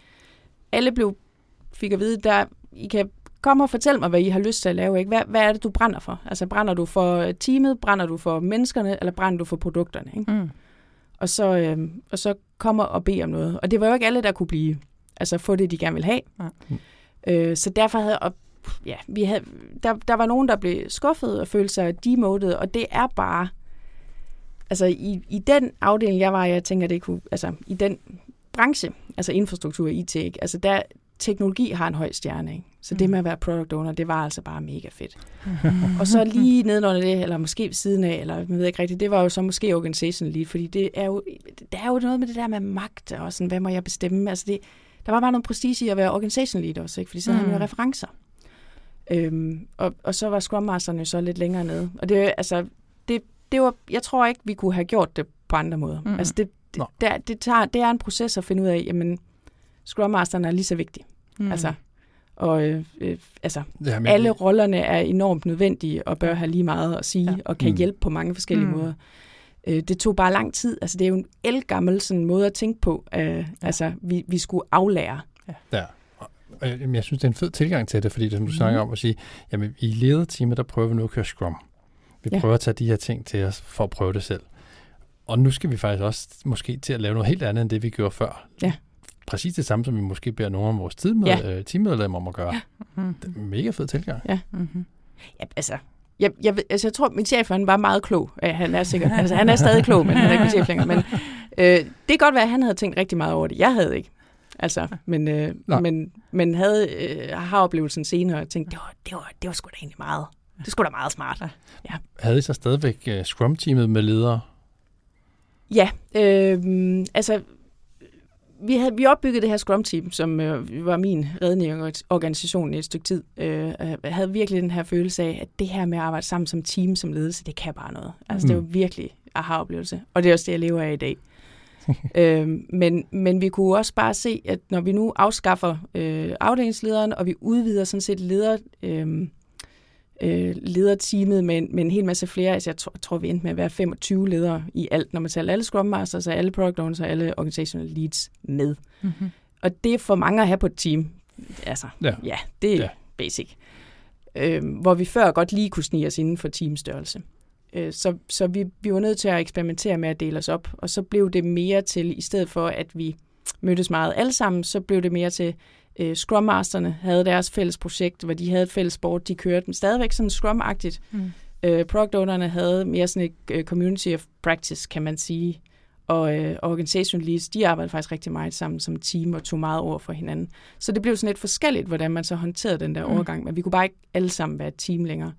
alle blev, fik at vide, der I kan kom og fortæl mig, hvad I har lyst til at lave. Ikke? Hvad, hvad er det, du brænder for? Altså, brænder du for teamet, brænder du for menneskerne, eller brænder du for produkterne? Ikke? Mm. Og, så, øh, og så kommer og bede om noget. Og det var jo ikke alle, der kunne blive, altså få det, de gerne ville have. Mm. Øh, så derfor havde, og, ja, vi havde, der, der var nogen, der blev skuffet og følte sig demoted, og det er bare, altså i, i den afdeling, jeg var, jeg tænker, det kunne, altså i den branche, altså infrastruktur IT, ikke? altså der, teknologi har en høj stjerne, ikke? Så mm. det med at være product owner, det var altså bare mega fedt. [laughs] og så lige nedenunder det, eller måske ved siden af, eller jeg ved ikke rigtigt, det var jo så måske organization lead, fordi det er jo, det er jo noget med det der med magt, og sådan, hvad må jeg bestemme? Altså det, der var bare noget prestige i at være organization lead også, ikke? fordi så mm. havde man referencer. Øhm, og, og så var Scrum Masterne så lidt længere nede. Og det, altså, det, det var, jeg tror ikke, vi kunne have gjort det på andre måder. Mm. Altså det, det, det, det, tager, det er en proces at finde ud af, jamen, Scrum Masteren er lige så vigtig. Mm. Altså, og øh, øh, altså, ja, men... alle rollerne er enormt nødvendige og bør have lige meget at sige ja. og kan mm. hjælpe på mange forskellige mm. måder. Øh, det tog bare lang tid. Altså, det er jo en elgammel sådan, måde at tænke på. Øh, ja. Altså, vi, vi skulle aflære. Ja. ja. Og jeg, jeg synes, det er en fed tilgang til det, fordi det, som du mm. snakker om at sige, jamen i lederteamet, der prøver vi nu at køre Scrum. Vi ja. prøver at tage de her ting til os for at prøve det selv. Og nu skal vi faktisk også måske til at lave noget helt andet, end det vi gjorde før. Ja præcis det samme, som vi måske beder nogle af vores teammedlemmer ja. øh, teammedlemmer om at gøre. Ja. Mm-hmm. Det er en mega fed tilgang. Ja, mm-hmm. ja altså, jeg, jeg, altså, jeg tror, min chef han var meget klog. Ja, han er sikkert. Altså, han er stadig klog, men han er ikke min chef længere. Men øh, det kan godt være, at han havde tænkt rigtig meget over det. Jeg havde ikke. Altså, men, øh, men, men havde øh, har oplevelsen senere og tænkt, det var, det, var, det var sgu da egentlig meget. Det skulle da meget smart. Ja. Havde I så stadigvæk uh, Scrum-teamet med ledere? Ja, øh, altså vi, havde, vi opbyggede det her Scrum-team, som øh, var min redning organisation i et stykke tid. Øh, havde virkelig den her følelse af, at det her med at arbejde sammen som team, som ledelse, det kan bare noget. Altså, mm. det var virkelig aha-oplevelse. Og det er også det, jeg lever af i dag. [laughs] øh, men, men vi kunne også bare se, at når vi nu afskaffer øh, afdelingslederen, og vi udvider sådan set leder... Øh, øh, lederteamet med, med en hel masse flere. Altså jeg tror, jeg tror, vi endte med at være 25 ledere i alt, når man taler alle Scrum Masters, alle Product Owners og alle Organizational Leads med. Mm-hmm. Og det er for mange at have på et team. Altså, ja, ja det er ja. basic. Øh, hvor vi før godt lige kunne snige os inden for teamstørrelse. Øh, så så vi, vi var nødt til at eksperimentere med at dele os op, og så blev det mere til, i stedet for at vi mødtes meget alle sammen, så blev det mere til, øh, Scrum Masterne havde deres fælles projekt, hvor de havde et fælles sport, de kørte, men stadigvæk sådan Scrum-agtigt. Mm. Øh, product ownerne havde mere sådan et uh, community of practice, kan man sige. Og øh, organization leads, de arbejdede faktisk rigtig meget sammen som team og tog meget over for hinanden. Så det blev sådan lidt forskelligt, hvordan man så håndterede den der mm. overgang, men vi kunne bare ikke alle sammen være et team længere.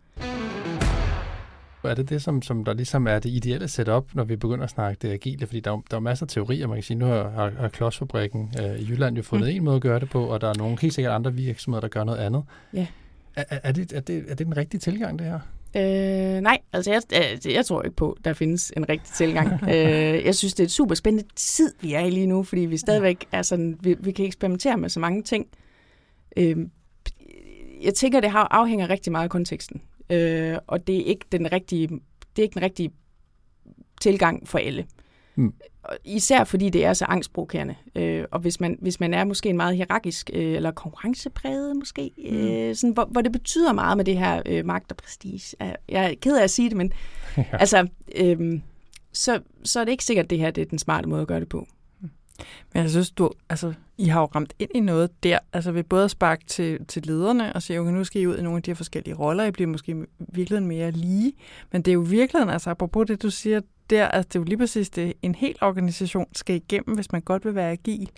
Er det det, som, som der ligesom er det ideelle setup, når vi begynder at snakke det agile? Fordi der, er, der er masser af teorier, man kan sige. Nu har, har, har Klodsfabrikken øh, i Jylland jo fundet mm. en måde at gøre det på, og der er nogle helt sikkert andre virksomheder, der gør noget andet. Ja. Er, er, det, er, det, er det den rigtige tilgang, det her? Øh, nej, altså jeg, jeg, jeg tror ikke på, at der findes en rigtig tilgang. [laughs] øh, jeg synes, det er et super spændende tid, vi er i lige nu, fordi vi stadigvæk er sådan, vi, vi kan eksperimentere med så mange ting. Øh, jeg tænker, det afhænger rigtig meget af konteksten øh, og det er ikke den rigtige, det er ikke den rigtige tilgang for alle. Mm. Især fordi det er så angstprovokerende. Øh, og hvis man, hvis man er måske en meget hierarkisk øh, eller konkurrencepræget måske, mm. øh, sådan, hvor, hvor det betyder meget med det her øh, magt og prestige. Jeg er ked af at sige det, men [laughs] ja. altså, øh, så, så er det ikke sikkert, at det her det er den smarte måde at gøre det på. Men jeg synes, du, altså, I har jo ramt ind i noget der, altså ved både at sparke til, til lederne og sige, okay, nu skal I ud i nogle af de her forskellige roller, I bliver måske virkelig mere lige, men det er jo virkelig, altså apropos det, du siger der, altså det er jo lige præcis det, en hel organisation skal igennem, hvis man godt vil være agil,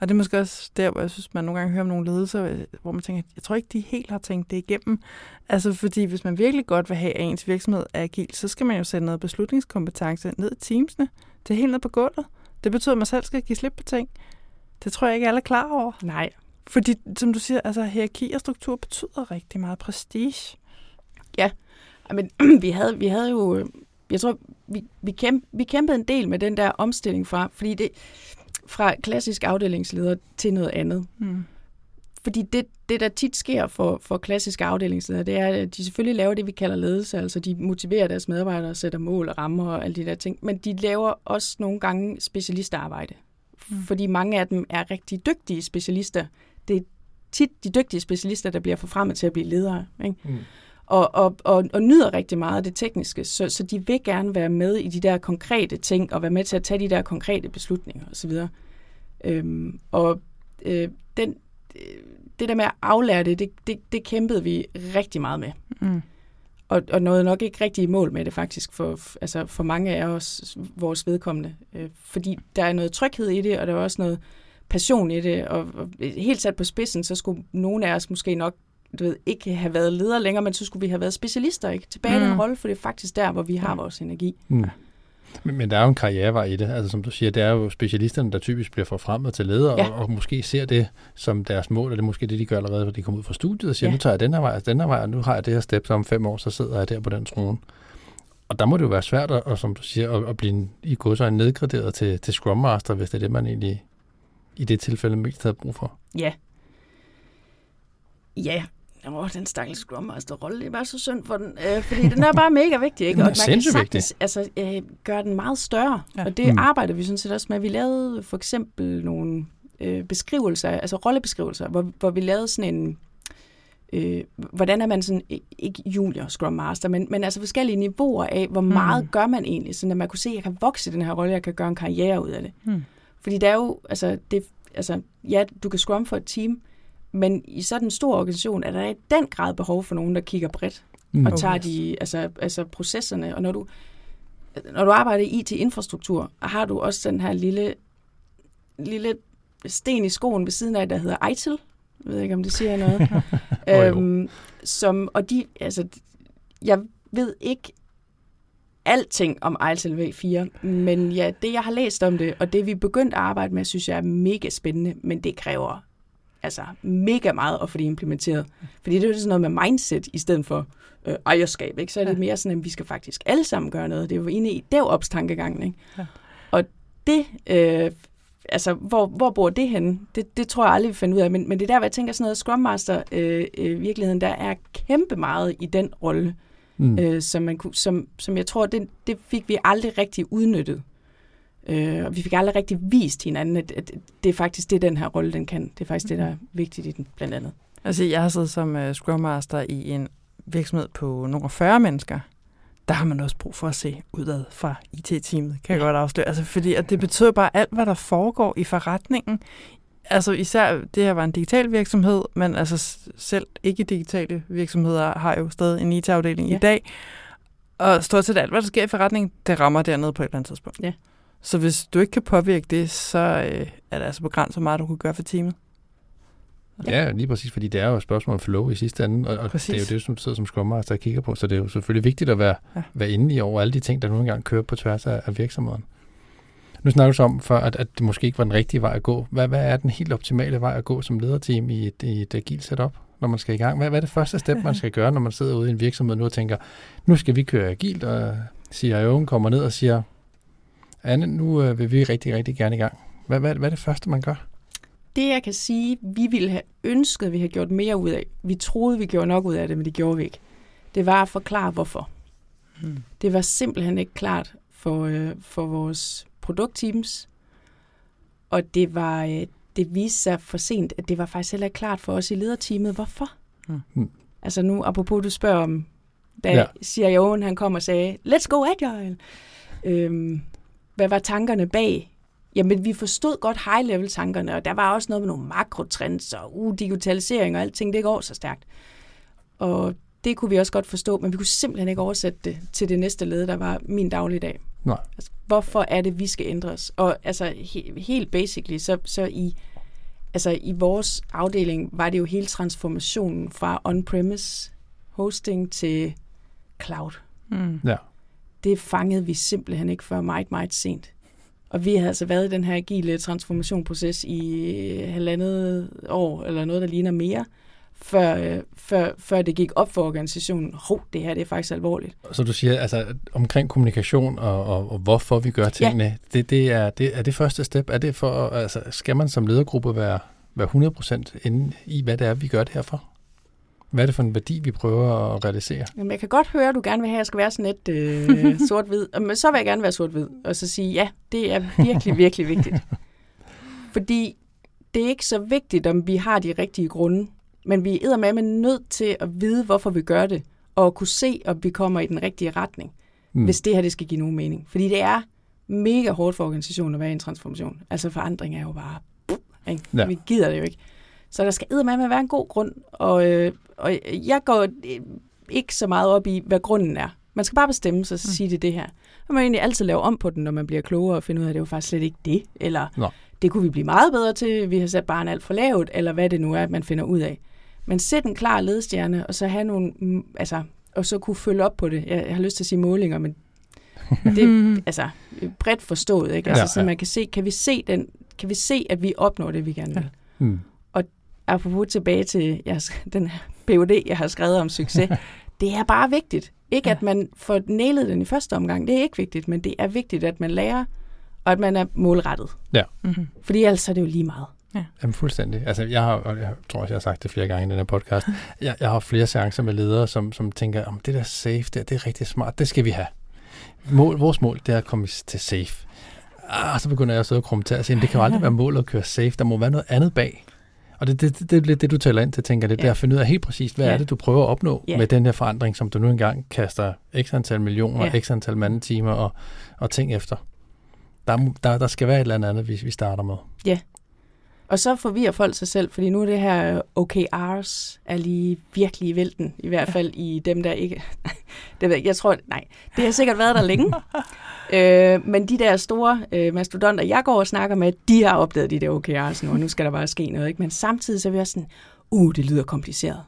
Og det er måske også der, hvor jeg synes, man nogle gange hører om nogle ledelser, hvor man tænker, jeg tror ikke, de helt har tænkt det igennem. Altså fordi hvis man virkelig godt vil have, at ens virksomhed er agil, så skal man jo sætte noget beslutningskompetence ned i teamsene. Det er helt ned på gulvet. Det betyder, at man selv skal give slip på ting. Det tror jeg ikke alle er klar over. Nej. Fordi, som du siger, altså hierarki og struktur betyder rigtig meget prestige. Ja, men [clears throat] vi havde, vi havde jo, jeg tror, vi, vi, kæmpe, vi kæmpede en del med den der omstilling fra, fordi det, fra klassisk afdelingsleder til noget andet. Mm. Fordi det, det, der tit sker for, for klassiske afdelingsledere, det er, at de selvfølgelig laver det, vi kalder ledelse. Altså de motiverer deres medarbejdere og sætter mål og rammer og alle de der ting. Men de laver også nogle gange specialistarbejde. Mm. Fordi mange af dem er rigtig dygtige specialister. Det er tit de dygtige specialister, der bliver forfremmet til at blive ledere. Ikke? Mm. Og, og, og, og nyder rigtig meget af det tekniske, så, så de vil gerne være med i de der konkrete ting, og være med til at tage de der konkrete beslutninger osv. Øhm, og øh, den, det der med at aflære det, det, det, det kæmpede vi rigtig meget med. Mm. Og, og nåede nok ikke rigtig i mål med det faktisk for, altså for mange af os, vores vedkommende. Øh, fordi der er noget tryghed i det, og der er også noget passion i det. Og, og helt sat på spidsen, så skulle nogle af os måske nok du ved, ikke have været ledere længere, men så skulle vi have været specialister ikke? tilbage mm. i den rolle, for det er faktisk der, hvor vi har vores energi. Mm. Men, men der er jo en karrierevej i det. Altså som du siger, det er jo specialisterne, der typisk bliver forfremmet til ledere, ja. og, og måske ser det som deres mål, og det er måske det, de gør allerede, når de kommer ud fra studiet og siger, ja. nu tager jeg den her vej, og den her vej, og nu har jeg det her step, så om fem år, så sidder jeg der på den trone. Og der må det jo være svært, at, og som du siger, at, at blive i så nedgraderet til, til Scrum Master, hvis det er det, man egentlig i det tilfælde mest havde brug for. Ja. Ja, Åh, den stakkels Scrum Master rolle, det er bare så synd for den, øh, fordi den er bare mega vigtig, ikke? Og man kan sagtens altså, øh, gøre den meget større, ja. og det mm. arbejder vi sådan set også med. Vi lavede for eksempel nogle øh, beskrivelser, altså rollebeskrivelser, hvor, hvor vi lavede sådan en, øh, hvordan er man sådan, ikke junior Scrum Master, men, men altså forskellige niveauer af, hvor meget mm. gør man egentlig, sådan at man kunne se, at jeg kan vokse i den her rolle, jeg kan gøre en karriere ud af det. Mm. Fordi der er jo, altså, det, altså, ja, du kan Scrum for et team, men i sådan en stor organisation er der i den grad behov for nogen, der kigger bredt mm. og tager de, altså, altså processerne. Og når du, når du arbejder i IT-infrastruktur, har du også den her lille, lille sten i skoen ved siden af, der hedder ITIL. Jeg ved ikke, om det siger noget. [laughs] øhm, som, og de, altså, jeg ved ikke alting om ITIL V4, men ja, det jeg har læst om det, og det vi er begyndt at arbejde med, synes jeg er mega spændende, men det kræver altså mega meget at få det implementeret. Fordi det er jo sådan noget med mindset i stedet for øh, ejerskab. Ikke? Så er det ja. mere sådan, at vi skal faktisk alle sammen gøre noget. Det er jo inde i DevOps-tankegangen. Ikke? Ja. Og det, øh, altså hvor, hvor bor det henne? Det, det tror jeg aldrig, vi finder ud af. Men, men det er der, hvor jeg tænker sådan noget Scrum Master, øh, øh, virkeligheden, der er kæmpe meget i den rolle, mm. øh, som, man kunne, som, som jeg tror, det, det fik vi aldrig rigtig udnyttet. Øh, og vi fik aldrig rigtig vist hinanden, at, at det er faktisk det, den her rolle, den kan. Det er faktisk det, der er vigtigt i den, blandt andet. Altså, jeg har siddet som uh, Scrum Master i en virksomhed på nogle 40 mennesker. Der har man også brug for at se udad fra IT-teamet, kan jeg ja. godt afsløre. Altså, fordi at det betyder bare alt, hvad der foregår i forretningen. Altså især, det her var en digital virksomhed, men altså selv ikke digitale virksomheder har jo stadig en IT-afdeling ja. i dag. Og stort set alt, hvad der sker i forretningen, det rammer dernede på et eller andet tidspunkt. Ja. Så hvis du ikke kan påvirke det, så øh, er det altså begrænset, hvor meget du kan gøre for teamet. Ja, lige præcis, fordi det er jo et spørgsmål om flow i sidste ende, og, og det er jo det, som sidder som Scrum Master og kigger på, så det er jo selvfølgelig vigtigt at være, ja. være inde i over alle de ting, der nu engang kører på tværs af, af virksomheden. Nu snakker du så om, for at, at det måske ikke var den rigtige vej at gå. Hvad, hvad er den helt optimale vej at gå som lederteam i et, i et agilt setup, når man skal i gang? Hvad, hvad er det første step, man skal gøre, når man sidder ude i en virksomhed nu og tænker, nu skal vi køre agilt, og CIO'en kommer ned og siger, Anne, nu øh, vil vi rigtig, rigtig gerne i gang. Hvad, hvad, hvad er det første, man gør? Det, jeg kan sige, vi ville have ønsket, at vi havde gjort mere ud af. Vi troede, vi gjorde nok ud af det, men det gjorde vi ikke. Det var at forklare, hvorfor. Hmm. Det var simpelthen ikke klart for, øh, for vores produktteams. Og det var øh, det viste sig for sent, at det var faktisk heller ikke klart for os i lederteamet, hvorfor. Hmm. hmm. Altså nu, apropos du spørger om, da ja. CIO'en han kom og sagde, let's go agile. Øhm, hvad var tankerne bag? Jamen, vi forstod godt high-level-tankerne, og der var også noget med nogle makrotrends og uh, digitalisering og alting, det går så stærkt. Og det kunne vi også godt forstå, men vi kunne simpelthen ikke oversætte det til det næste led, der var min dagligdag. Nej. Altså, hvorfor er det, vi skal ændres? Og altså, he- helt basically, så, så i altså i vores afdeling var det jo hele transformationen fra on-premise hosting til cloud. Mm. Ja. Det fangede vi simpelthen ikke før meget, meget sent. Og vi havde altså været i den her agile transformationproces i halvandet år, eller noget, der ligner mere, før, øh, før, før det gik op for organisationen, hov, det her det er faktisk alvorligt. Så du siger, altså omkring kommunikation og, og, og hvorfor vi gør tingene, ja. det, det, er, det er det første step. Er det for, altså, skal man som ledergruppe være, være 100% inde i, hvad det er, vi gør det her for? Hvad er det for en værdi, vi prøver at realisere? Jamen, jeg kan godt høre, at du gerne vil have, at jeg skal være sådan lidt øh, [laughs] sort-hvid. Men så vil jeg gerne være sort-hvid, og så sige, ja, det er virkelig, virkelig vigtigt. [laughs] Fordi det er ikke så vigtigt, om vi har de rigtige grunde, men vi er med nødt til at vide, hvorfor vi gør det, og kunne se, om vi kommer i den rigtige retning, mm. hvis det her det skal give nogen mening. Fordi det er mega hårdt for organisationen at være i en transformation. Altså forandring er jo bare... Ikke? Ja. Vi gider det jo ikke. Så der skal med at være en god grund, og, øh, og jeg går øh, ikke så meget op i, hvad grunden er. Man skal bare bestemme sig og mm. sige det det her. Og man egentlig altid lave om på den, når man bliver klogere og finder ud af, at det var faktisk slet ikke det. Eller Nå. det kunne vi blive meget bedre til, vi har sat barn alt for lavt, eller hvad det nu er, man finder ud af. Men sæt en klar ledstjerne, og så have nogle, mm, altså, og så kunne følge op på det. Jeg, jeg har lyst til at sige målinger, men [laughs] det er altså, bredt forstået, ikke? Altså, ja, ja. så man kan se, kan vi se, den, kan vi se, at vi opnår det, vi gerne vil. Ja. Mm. Og apropos tilbage til jeres, [laughs] den her PUD, jeg har skrevet om succes, [laughs] det er bare vigtigt. Ikke ja. at man får nælet den i første omgang, det er ikke vigtigt, men det er vigtigt, at man lærer, og at man er målrettet. Ja. Mm-hmm. Fordi ellers er det jo lige meget. Ja. Jamen fuldstændig. Altså, jeg har, og jeg tror også, jeg har sagt det flere gange i den her podcast, [laughs] jeg, jeg har flere seancer med ledere, som, som tænker, om det der safe, det, det er rigtig smart, det skal vi have. Mål, vores mål, det er at komme til safe. Ah, så begynder jeg at sidde og krumme til at sige, det kan jo aldrig være målet at køre safe, der må være noget andet bag. Og det, det, det, det er lidt det, du taler ind til, tænker det, ja. der at finde ud af helt præcist, hvad ja. er det, du prøver at opnå ja. med den her forandring, som du nu engang kaster x antal millioner, ja. x antal mandetimer og, og ting efter. Der, der, der skal være et eller andet, vi, vi starter med. Ja, og så forvirrer folk sig selv, fordi nu er det her OKRs er lige virkelig i vælten, i hvert fald i dem, der ikke... [laughs] det ved jeg, jeg tror, nej, det har sikkert været der længe. [laughs] øh, men de der store øh, mastodonter, jeg går og snakker med, de har opdaget de der OKRs nu, og nu skal der bare ske noget. Ikke? Men samtidig så er vi også sådan, uh, det lyder kompliceret.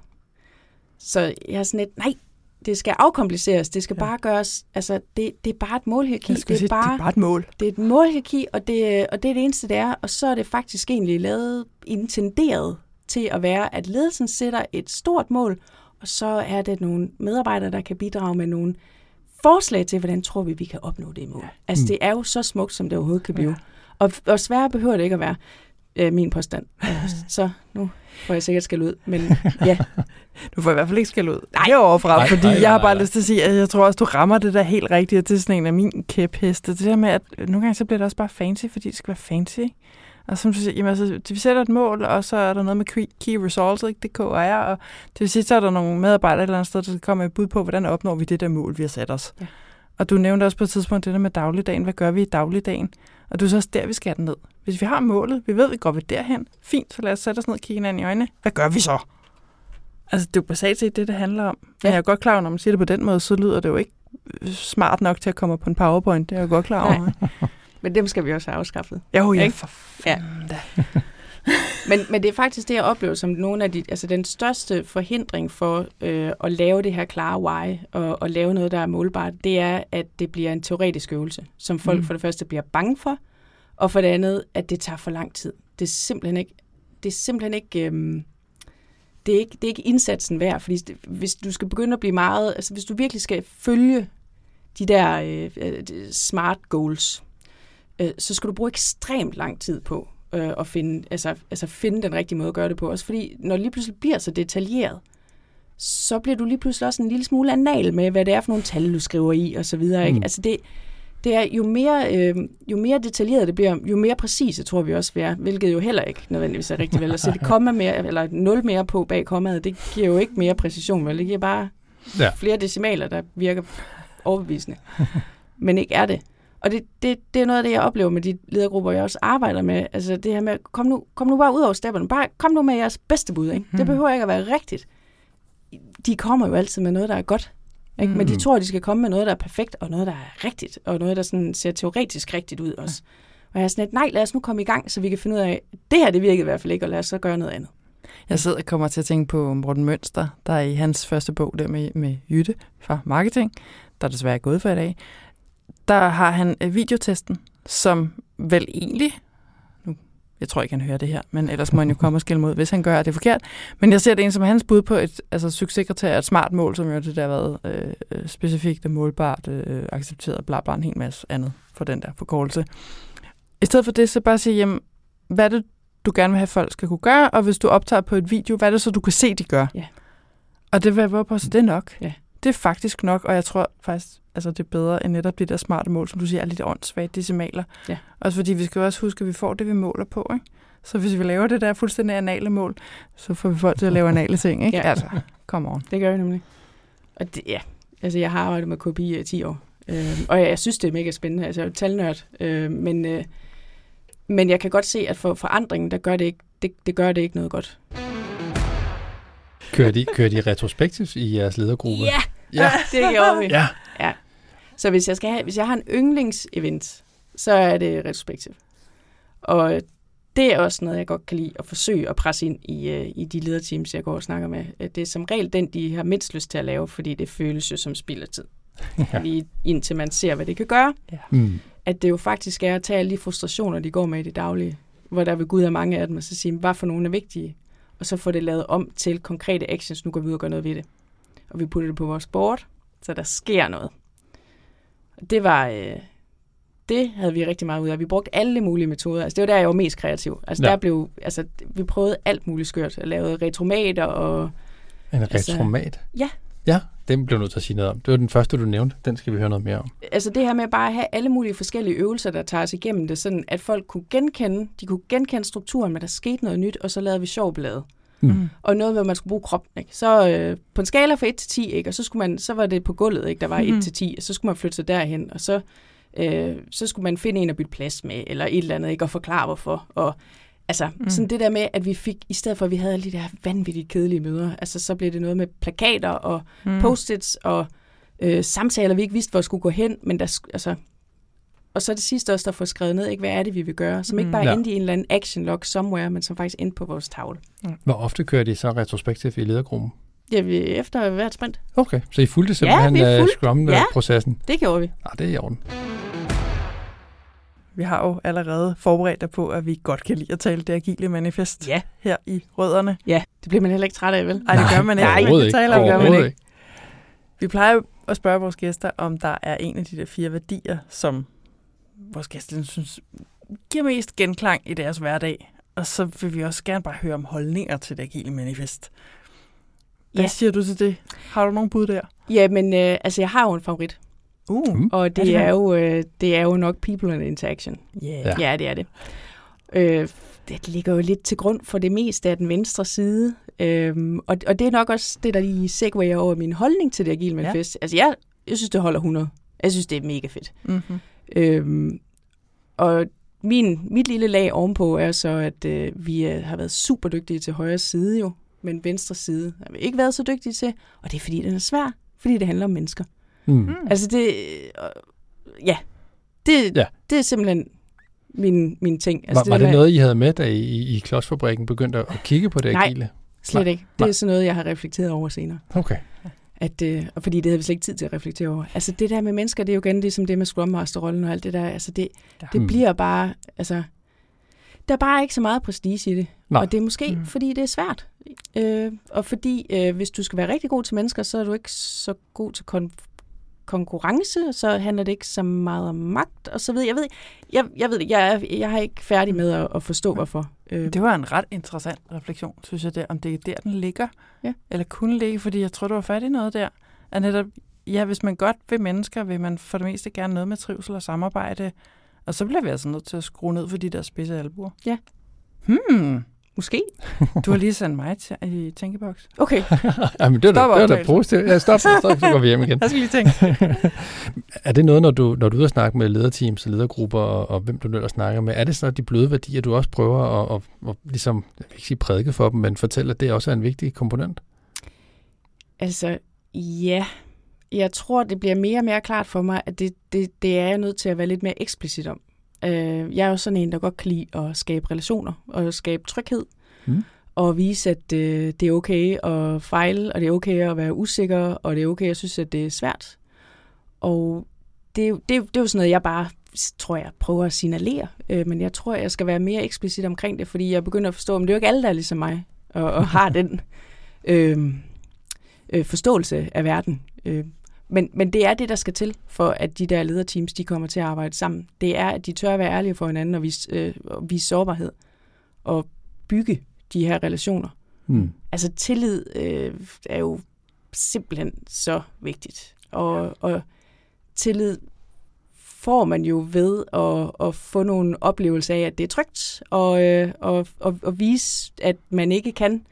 Så jeg er sådan lidt, nej, det skal afkompliceres, det skal ja. bare gøres, altså det, det er bare et målhierarki. Det er, sige, bare, det er bare et mål. Det er et målhierarki, og det, og det er det eneste, det er, og så er det faktisk egentlig lavet, intenderet til at være, at ledelsen sætter et stort mål, og så er det nogle medarbejdere, der kan bidrage med nogle forslag til, hvordan tror vi, vi kan opnå det mål. Altså mm. det er jo så smukt, som det overhovedet kan blive. Ja. Og, og sværere behøver det ikke at være øh, min påstand. [laughs] så nu får jeg sikkert skal ud, men ja. [laughs] Du får i hvert fald ikke skal ud nej. heroverfra, nej, fordi nej, nej, jeg har bare nej, lyst til at sige, at jeg tror også, du rammer det der helt rigtigt, og det er sådan en af mine kæpheste. Det der med, at nogle gange så bliver det også bare fancy, fordi det skal være fancy. Og som du siger, jamen, altså, vi sætter et mål, og så er der noget med key results, ikke? det KR, og det vil sige, så er der nogle medarbejdere et eller andet sted, der skal komme med et bud på, hvordan opnår vi det der mål, vi har sat os. Ja. Og du nævnte også på et tidspunkt det der med dagligdagen. Hvad gør vi i dagligdagen? Og du er så også der, vi skal den ned. Hvis vi har målet, vi ved, vi går ved derhen, fint, så lad os sætte os ned og kigge hinanden i øjnene. Hvad gør vi så? Altså, det er jo basalt set det, det handler om. Ja. Men jeg er godt klar over, når man siger det på den måde, så lyder det jo ikke smart nok til at komme på en powerpoint. Det er jeg godt klar over. Men dem skal vi også have afskaffet. Jo, ja, for ja. Men, men det er faktisk det, jeg oplever som nogle af de, altså den største forhindring for øh, at lave det her klare why og, og lave noget, der er målbart, det er, at det bliver en teoretisk øvelse, som folk mm. for det første bliver bange for, og for det andet, at det tager for lang tid. Det er simpelthen ikke, det er simpelthen ikke, øhm, det er ikke, det er ikke indsatsen værd, fordi hvis du skal begynde at blive meget, altså hvis du virkelig skal følge de der øh, øh, smart goals, øh, så skal du bruge ekstremt lang tid på øh, at finde, altså, altså finde den rigtige måde at gøre det på. Også fordi, når det lige pludselig bliver så detaljeret, så bliver du lige pludselig også en lille smule anal med, hvad det er for nogle tal, du skriver i, og så videre. Ikke? Mm. Altså det, det er, jo mere, øh, jo mere detaljeret det bliver, jo mere præcise tror vi også, vi er, hvilket jo heller ikke nødvendigvis er rigtig vel. At sætte komma mere, eller nul mere på bag kommaet, det giver jo ikke mere præcision, vel? Det giver bare ja. flere decimaler, der virker overbevisende. Men ikke er det. Og det, det, det er noget af det, jeg oplever med de ledergrupper, jeg også arbejder med. Altså det her med, kom nu, kom nu bare ud over stepperne. Bare kom nu med jeres bedste bud. Ikke? Mm. Det behøver ikke at være rigtigt. De kommer jo altid med noget, der er godt. Ikke? Mm. Men de mm. tror, de skal komme med noget, der er perfekt, og noget, der er rigtigt, og noget, der sådan ser teoretisk rigtigt ud også. Og jeg er sådan lidt, nej, lad os nu komme i gang, så vi kan finde ud af, det her det virkede i hvert fald ikke, og lad os så gøre noget andet. Jeg sidder og kommer til at tænke på Morten Mønster, der er i hans første bog der med, med Jytte fra Marketing, der desværre er gået for i dag. Der har han øh, videotesten, som vel egentlig, nu, jeg tror ikke, han hører det her, men ellers må han jo [laughs] komme og skille mod, hvis han gør det forkert. Men jeg ser det en som hans bud på et altså, succeskriterie, et smart mål, som jo det der har været øh, øh, specifikt og målbart, øh, accepteret, bla bla, en hel masse andet for den der forkortelse. I stedet for det, så bare sige, jamen, hvad er det, du gerne vil have, folk skal kunne gøre, og hvis du optager på et video, hvad er det så, du kan se, de gør? Ja. Og det vil jeg på, så det er nok. Ja. Det er faktisk nok, og jeg tror faktisk, altså det er bedre end netop det der smarte mål, som du siger, er lidt åndssvagt decimaler. Ja. Også fordi vi skal også huske, at vi får det, vi måler på, ikke? Så hvis vi laver det der fuldstændig anale mål, så får vi folk til at lave anale ting, ikke? Ja. Altså, come on. Det gør vi nemlig. Og det, ja, altså jeg har arbejdet med KPI i 10 år, øh, og jeg, jeg synes, det er mega spændende. Altså jeg er jo talnørd, øh, men, øh, men jeg kan godt se, at for forandringen, der gør det ikke, det, det gør det ikke noget godt. Kører de, kører de retrospektivt i jeres ledergruppe? Ja, Ja. det gjorde vi. Ja. Så hvis jeg, skal have, hvis jeg har en yndlingsevent, så er det retrospektivt. Og det er også noget, jeg godt kan lide at forsøge at presse ind i, øh, i de lederteams, jeg går og snakker med. Øh, Det er som regel den, de har mindst lyst til at lave, fordi det føles jo som spild af tid. Ja. Lige indtil man ser, hvad det kan gøre. Mm. At det jo faktisk er at tage alle de frustrationer, de går med i det daglige, hvor der ved Gud er mange af dem, og så sige, hvad for nogle er vigtige, og så få det lavet om til konkrete actions, nu går vi ud og gør noget ved det. Og vi putter det på vores board, så der sker noget. Og Det var, øh, det havde vi rigtig meget ud af. Vi brugte alle mulige metoder. Altså, det var der, jeg var mest kreativ. Altså, Ja. der blev, altså, vi prøvede alt muligt skørt. Jeg lavede retromater og En Altså, retromat? ja. Ja, den blev nødt til at sige noget om. Det var den første, du nævnte. Den skal vi høre noget mere om. altså det her med bare at have alle mulige forskellige øvelser, der tager os igennem det, sådan at folk kunne genkende, de kunne genkende strukturen, men der skete noget nyt, og så lavede vi sjov blade. Mm. Og noget, hvor man skulle bruge kroppen. Ikke? Så øh, på en skala fra 1 til 10, ikke? og så, skulle man, så var det på gulvet, ikke? der var 1 Mhm. til 10, og så skulle man flytte sig derhen, og så, øh, så skulle man finde en at bytte plads med, eller et eller andet, ikke? og forklare hvorfor. Og altså, Mm. mm. sådan det der med, at vi fik, i stedet for at vi havde alle de der vanvittigt kedelige møder, altså så blev det noget med plakater og Mm. post-its og øh, samtaler, vi ikke vidste, hvor skulle gå hen, men der, altså, og så det sidste også, der får skrevet ned, ikke, hvad er det, vi vil gøre, som ikke Mm. bare Ja. ja. endte i en eller anden action log somewhere, men som faktisk endte på vores tavle. Hvor ofte kører de så retrospektivt i ledergruppen? Ja, vi efter hvert sprint. Okay, så I fulgte simpelthen vi ja, fulgte- Scrum-processen? Det gjorde vi. Ja, det er i orden. Vi har jo allerede forberedt dig på, at vi godt kan lide at tale det agile manifest Ja. her i Rødderne. Ja, det bliver man heller ikke træt af, vel? Ej, det gør man ikke. Nej, man ikke. tale om, det gør man Overhovedet ikke. Vi plejer at spørge vores gæster, om der er en af de der fire værdier, som vores gæster synes giver mest genklang i deres hverdag. Og så vil vi også gerne bare høre om holdninger til det agile manifest. Hvad Ja. siger du til det? Har du nogen bud der? Ja, men øh, altså, jeg har jo en favorit, Uh, Mm. og Er det, er, jo, øh, det er jo nok people and interaction. yeah. Ja. Ja, det er det. Øh, det ligger jo lidt til grund for det meste af den venstre side. Øhm, og, og det er nok også det, der lige segwayer over min holdning til det agile manifest. Ja. Altså, jeg, jeg synes, det holder 100. Jeg synes, det er mega fedt. Mm-hmm. Øhm, og min, mit lille lag ovenpå er så, at øh, vi øh, har været super dygtige til højre side jo, men venstre side har vi ikke været så dygtige til, og det er fordi, den er svær, fordi det handler om mennesker. Mm. Mm. Altså det, øh, ja, det, Ja. det er simpelthen min, min ting. Altså, var, var det noget, I havde med, da I, I, i klodsfabrikken begyndte at kigge på det Nej. agile? Slet Nej. ikke. Det Nej. er sådan noget, jeg har reflekteret over senere. Okay. At, øh, og fordi det havde vi slet ikke tid til at reflektere over. Altså det der med mennesker, det er jo igen ligesom det med Scrum Master-rollen og alt det der. Altså det, Ja. det Mm. bliver bare, altså, der er bare ikke så meget prestige i det. Nej. Og det er måske, Mm. fordi det er svært. Øh, og fordi, øh, hvis du skal være rigtig god til mennesker, så er du ikke så god til kon- konkurrence, så handler det ikke så meget om magt, og så ved jeg, ved, jeg, jeg ved jeg, er, jeg er ikke færdig med at, at forstå, hvorfor. Øh, Det var en ret interessant refleksion, synes jeg, det, om det er der, den ligger. Ja. Eller kunne ligge, fordi jeg tror, du var fat i noget der. At netop, ja, hvis man godt vil mennesker, vil man for det meste gerne noget med trivsel og samarbejde. Og så bliver vi altså nødt til at skrue ned for de der spidse albuer. Ja. Hmm, måske. du har lige sendt mig til, i tænkeboks. Okay. [laughs] Jamen, det var da, Stop det var da positivt. Ja, stop, stop, så går vi hjem igen. [laughs] Jeg skal lige tænke. [laughs] er det noget, når du, når du er ude og snakke med lederteams og ledergrupper, og, og hvem du ellers snakker med, er det så de bløde værdier, du også prøver at, at, at ligesom, jeg vil ikke sige prædike for dem, men fortælle, at det også er en vigtig komponent? Altså, ja. Jeg tror, det bliver mere og mere klart for mig, at det, det, det er jeg nødt til at være lidt mere eksplicit om. Øh, jeg er jo sådan en, der godt kan lide at skabe relationer og skabe tryghed. Mm. Og vise, at øh, det er okay at fejle, og det er okay at være usikker, og det er okay at synes, at det er svært. Og det, det, det er jo sådan noget, jeg bare tror jeg, prøver at signalere. Øh, men jeg tror, jeg skal være mere eksplicit omkring det, fordi jeg begynder at forstå, at det er jo ikke alle, der er ligesom mig, og, og har [laughs] den øh, øh, forståelse af verden. Øh, men, men det er det, der skal til, for at de der lederteams, de kommer til at arbejde sammen. Det er, at de tør at være ærlige for hinanden og vise, øh, og vise sårbarhed. Og bygge de her relationer. Mm. Altså tillid øh, er jo simpelthen så vigtigt. Og, og tillid får man jo ved at, at få nogle oplevelser af, at det er trygt, og, øh, og, og, og vise, at man ikke kan.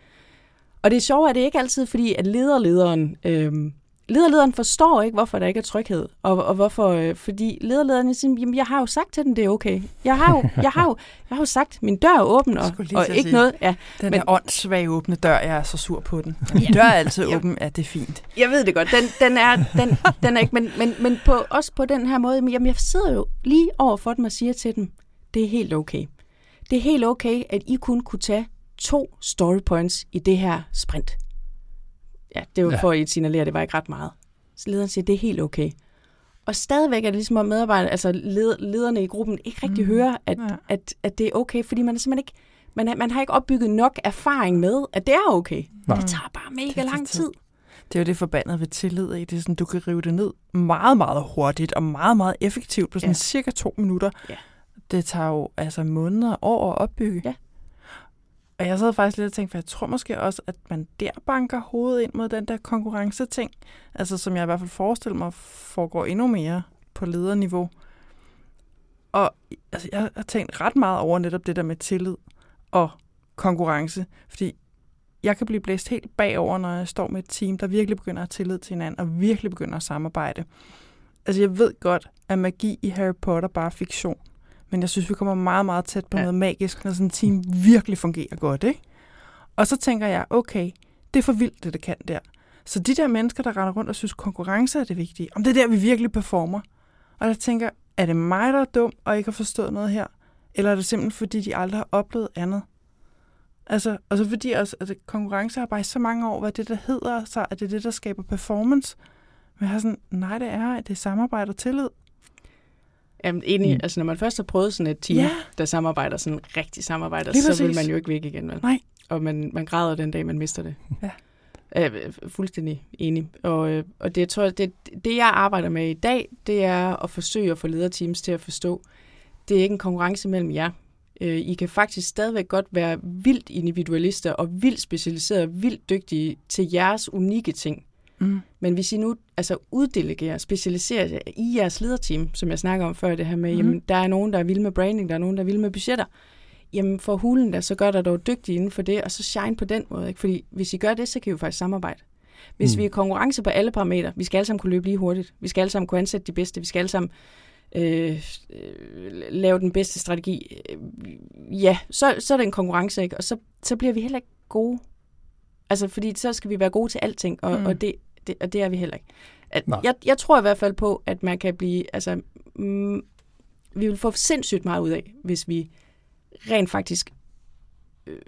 Og det er sjovt, at det ikke altid fordi, at lederlederen øh, lederlederen forstår ikke, hvorfor der ikke er tryghed, og, og hvorfor, øh, fordi lederlederen siger, jamen, jeg har jo sagt til den, det er okay. Jeg har jo, jeg har jo, jeg har jo sagt, min dør er åben, og, og ikke sige, noget. Ja, den men, er åndssvage åbne dør, jeg er så sur på den. Min [laughs] dør er altid ja. åben, ja, det er fint. Jeg ved det godt, den, den, er, den, den er ikke, men, men, men på, også på den her måde, jamen, jeg sidder jo lige over for dem og siger til dem, det er helt okay. Det er helt okay, at I kun kunne tage to story points i det her sprint ja, det var ja. for at signalere, at det var ikke ret meget. Så lederen siger, det er helt okay. Og stadigvæk er det ligesom, at medarbejderne, altså led, lederne i gruppen ikke rigtig mm. hører, at, ja. at, at det er okay, fordi man er simpelthen ikke, man, man har ikke opbygget nok erfaring med, at det er okay. Nej. Det tager bare mega det lang tid. Det er jo det forbandet ved tillid i. Det er sådan, du kan rive det ned meget, meget hurtigt og meget, meget effektivt på sådan ja. cirka to minutter. Ja. Det tager jo altså måneder og år at opbygge. Ja. Og jeg sad faktisk lidt og tænkte, for jeg tror måske også, at man der banker hovedet ind mod den der konkurrenceting, altså som jeg i hvert fald forestiller mig foregår endnu mere på lederniveau. Og altså, jeg har tænkt ret meget over netop det der med tillid og konkurrence, fordi jeg kan blive blæst helt bagover, når jeg står med et team, der virkelig begynder at have tillid til hinanden, og virkelig begynder at samarbejde. Altså jeg ved godt, at magi i Harry Potter bare er fiktion. Men jeg synes, vi kommer meget, meget tæt på ja. noget magisk, når sådan en team virkelig fungerer godt, ikke? Og så tænker jeg, okay, det er for vildt, det det kan der. Så de der mennesker, der render rundt og synes, konkurrence er det vigtige, om det er der, vi virkelig performer. Og jeg tænker, er det mig, der er dum og ikke har forstået noget her? Eller er det simpelthen, fordi de aldrig har oplevet andet? Altså, og så fordi også, at konkurrence har bare i så mange år været det, der hedder sig, at det er det, der skaber performance. Men jeg har sådan, nej, det er, at det er samarbejde og tillid. Jamen, enig. Mm. Altså, når man først har prøvet sådan et team, ja. der samarbejder, sådan rigtig samarbejder, så vil man jo ikke væk igen. Vel? Nej. Og man, man græder den dag, man mister det. Ja. Jeg er fuldstændig enig. Og, øh, og det, tror jeg, det, det, jeg arbejder med i dag, det er at forsøge at få lederteams til at forstå, det er ikke en konkurrence mellem jer. Øh, I kan faktisk stadigvæk godt være vildt individualister og vildt specialiserede, vildt dygtige til jeres unikke ting. Mm. Men hvis I nu altså uddelegerer, specialiserer i jeres lederteam, som jeg snakker om før, det her med, mm. jamen, der er nogen, der er vilde med branding, der er nogen, der er vilde med budgetter, jamen for hulen der, så gør der dog dygtig inden for det, og så shine på den måde. Ikke? Fordi hvis I gør det, så kan I jo faktisk samarbejde. Hvis mm. vi er konkurrence på alle parametre, vi skal alle sammen kunne løbe lige hurtigt, vi skal alle sammen kunne ansætte de bedste, vi skal alle sammen øh, øh, lave den bedste strategi, øh, ja, så, så er det en konkurrence, ikke? og så, så bliver vi heller ikke gode. Altså, fordi så skal vi være gode til alting, og, mm. og det, det, og det er vi heller ikke. At, jeg, jeg tror i hvert fald på, at man kan blive, altså, mm, vi vil få sindssygt meget ud af, hvis vi rent faktisk øh,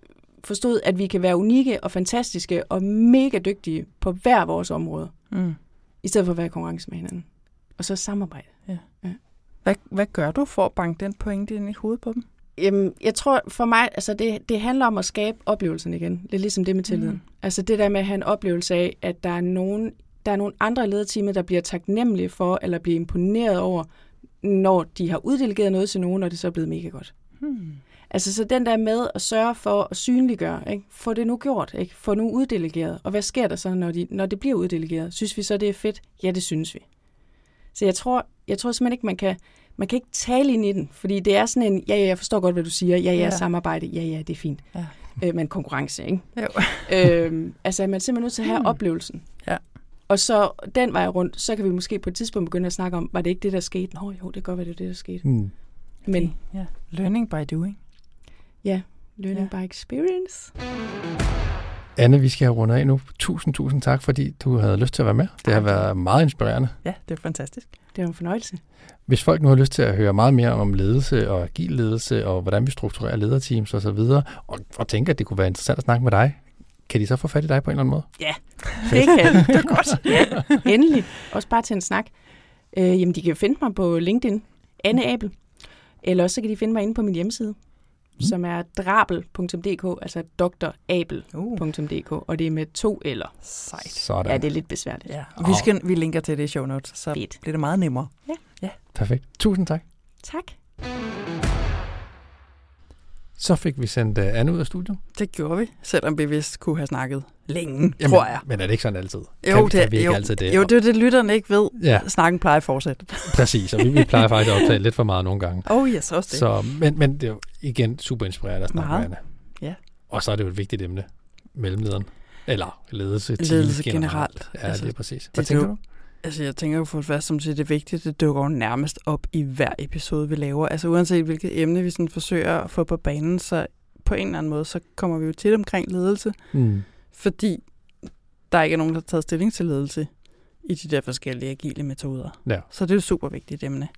forstod, at vi kan være unikke og fantastiske og mega dygtige på hver vores område, mm. i stedet for at være i konkurrence med hinanden. Og så samarbejde. Ja. Ja. Hvad, hvad gør du for at banke den pointe ind i hovedet på dem? Jamen, jeg tror for mig, altså det, det handler om at skabe oplevelsen igen. Er ligesom det med tilliden. Mm. Altså det der med at have en oplevelse af, at der er nogen, der er nogle andre lederteamer, der bliver taknemmelige for, eller bliver imponeret over, når de har uddelegeret noget til nogen, og det så er blevet mega godt. Hmm. Altså så den der med at sørge for at synliggøre, ikke? få det nu gjort, ikke? få nu uddelegeret. Og hvad sker der så, når, de, når det bliver uddelegeret? Synes vi så, det er fedt? Ja, det synes vi. Så jeg tror, jeg tror simpelthen ikke, man kan, man kan ikke tale ind i den, fordi det er sådan en, ja, ja, jeg forstår godt, hvad du siger, ja, ja, ja. samarbejde, ja, ja, det er fint. Ja. Øh, men konkurrence, ikke? Jo. [laughs] øhm, altså, man er simpelthen nødt til at have mm. oplevelsen. Ja. Og så den vej rundt, så kan vi måske på et tidspunkt begynde at snakke om, var det ikke det, der skete? Nå jo, det kan godt være, det er det, der skete. Mm. Men, okay. ja. Learning by doing. Ja, learning ja. by experience. Anne, vi skal have rundet af nu. Tusind, tusind tak, fordi du havde lyst til at være med. Det har været meget inspirerende. Ja, det er fantastisk. Det er en fornøjelse. Hvis folk nu har lyst til at høre meget mere om ledelse og agil ledelse, og hvordan vi strukturerer lederteams osv., og, så videre, og, og tænker, at det kunne være interessant at snakke med dig, kan de så få fat i dig på en eller anden måde? Ja, [laughs] det kan de. det er godt. Ja, endelig. Også bare til en snak. Øh, jamen, de kan finde mig på LinkedIn, Anne Abel. Eller også så kan de finde mig inde på min hjemmeside, mm. som er drabel.dk, altså drabel.dk, uh. og det er med to eller. Sejt. Sådan. Ja, det er lidt besværligt. Ja. Vi, skal, vi linker til det i show notes, så Fedt. bliver det meget nemmere. Ja. ja. Perfekt. Tusind tak. Tak. Så fik vi sendt uh, Anne ud af studiet. Det gjorde vi, selvom vi vist kunne have snakket længe, Jamen, tror jeg. Men er det ikke sådan altid? Jo, kan, det, kan vi ikke jo, altid det? Jo, det er det, lytterne ikke ved. Ja. Snakken plejer at fortsætte. Præcis, og vi, vi plejer faktisk at [laughs] optage lidt for meget nogle gange. Oh yes, også det. Så, men, men det er jo igen super inspirerende at snakke meget. med Anne. Ja. Og så er det jo et vigtigt emne. Mellemlederen. Eller ledelse. Ledelse generelt. generelt. Ja, altså, det er præcis. Hvad det, tænker du? Altså, jeg tænker jo for det første, som siger, det vigtige, det dukker jo nærmest op i hver episode, vi laver. Altså, uanset hvilket emne vi sådan forsøger at få på banen, så på en eller anden måde, så kommer vi jo til omkring ledelse. Mm. Fordi der ikke er nogen, der har taget stilling til ledelse i de der forskellige agile metoder. Ja. Så det er jo super vigtigt emne.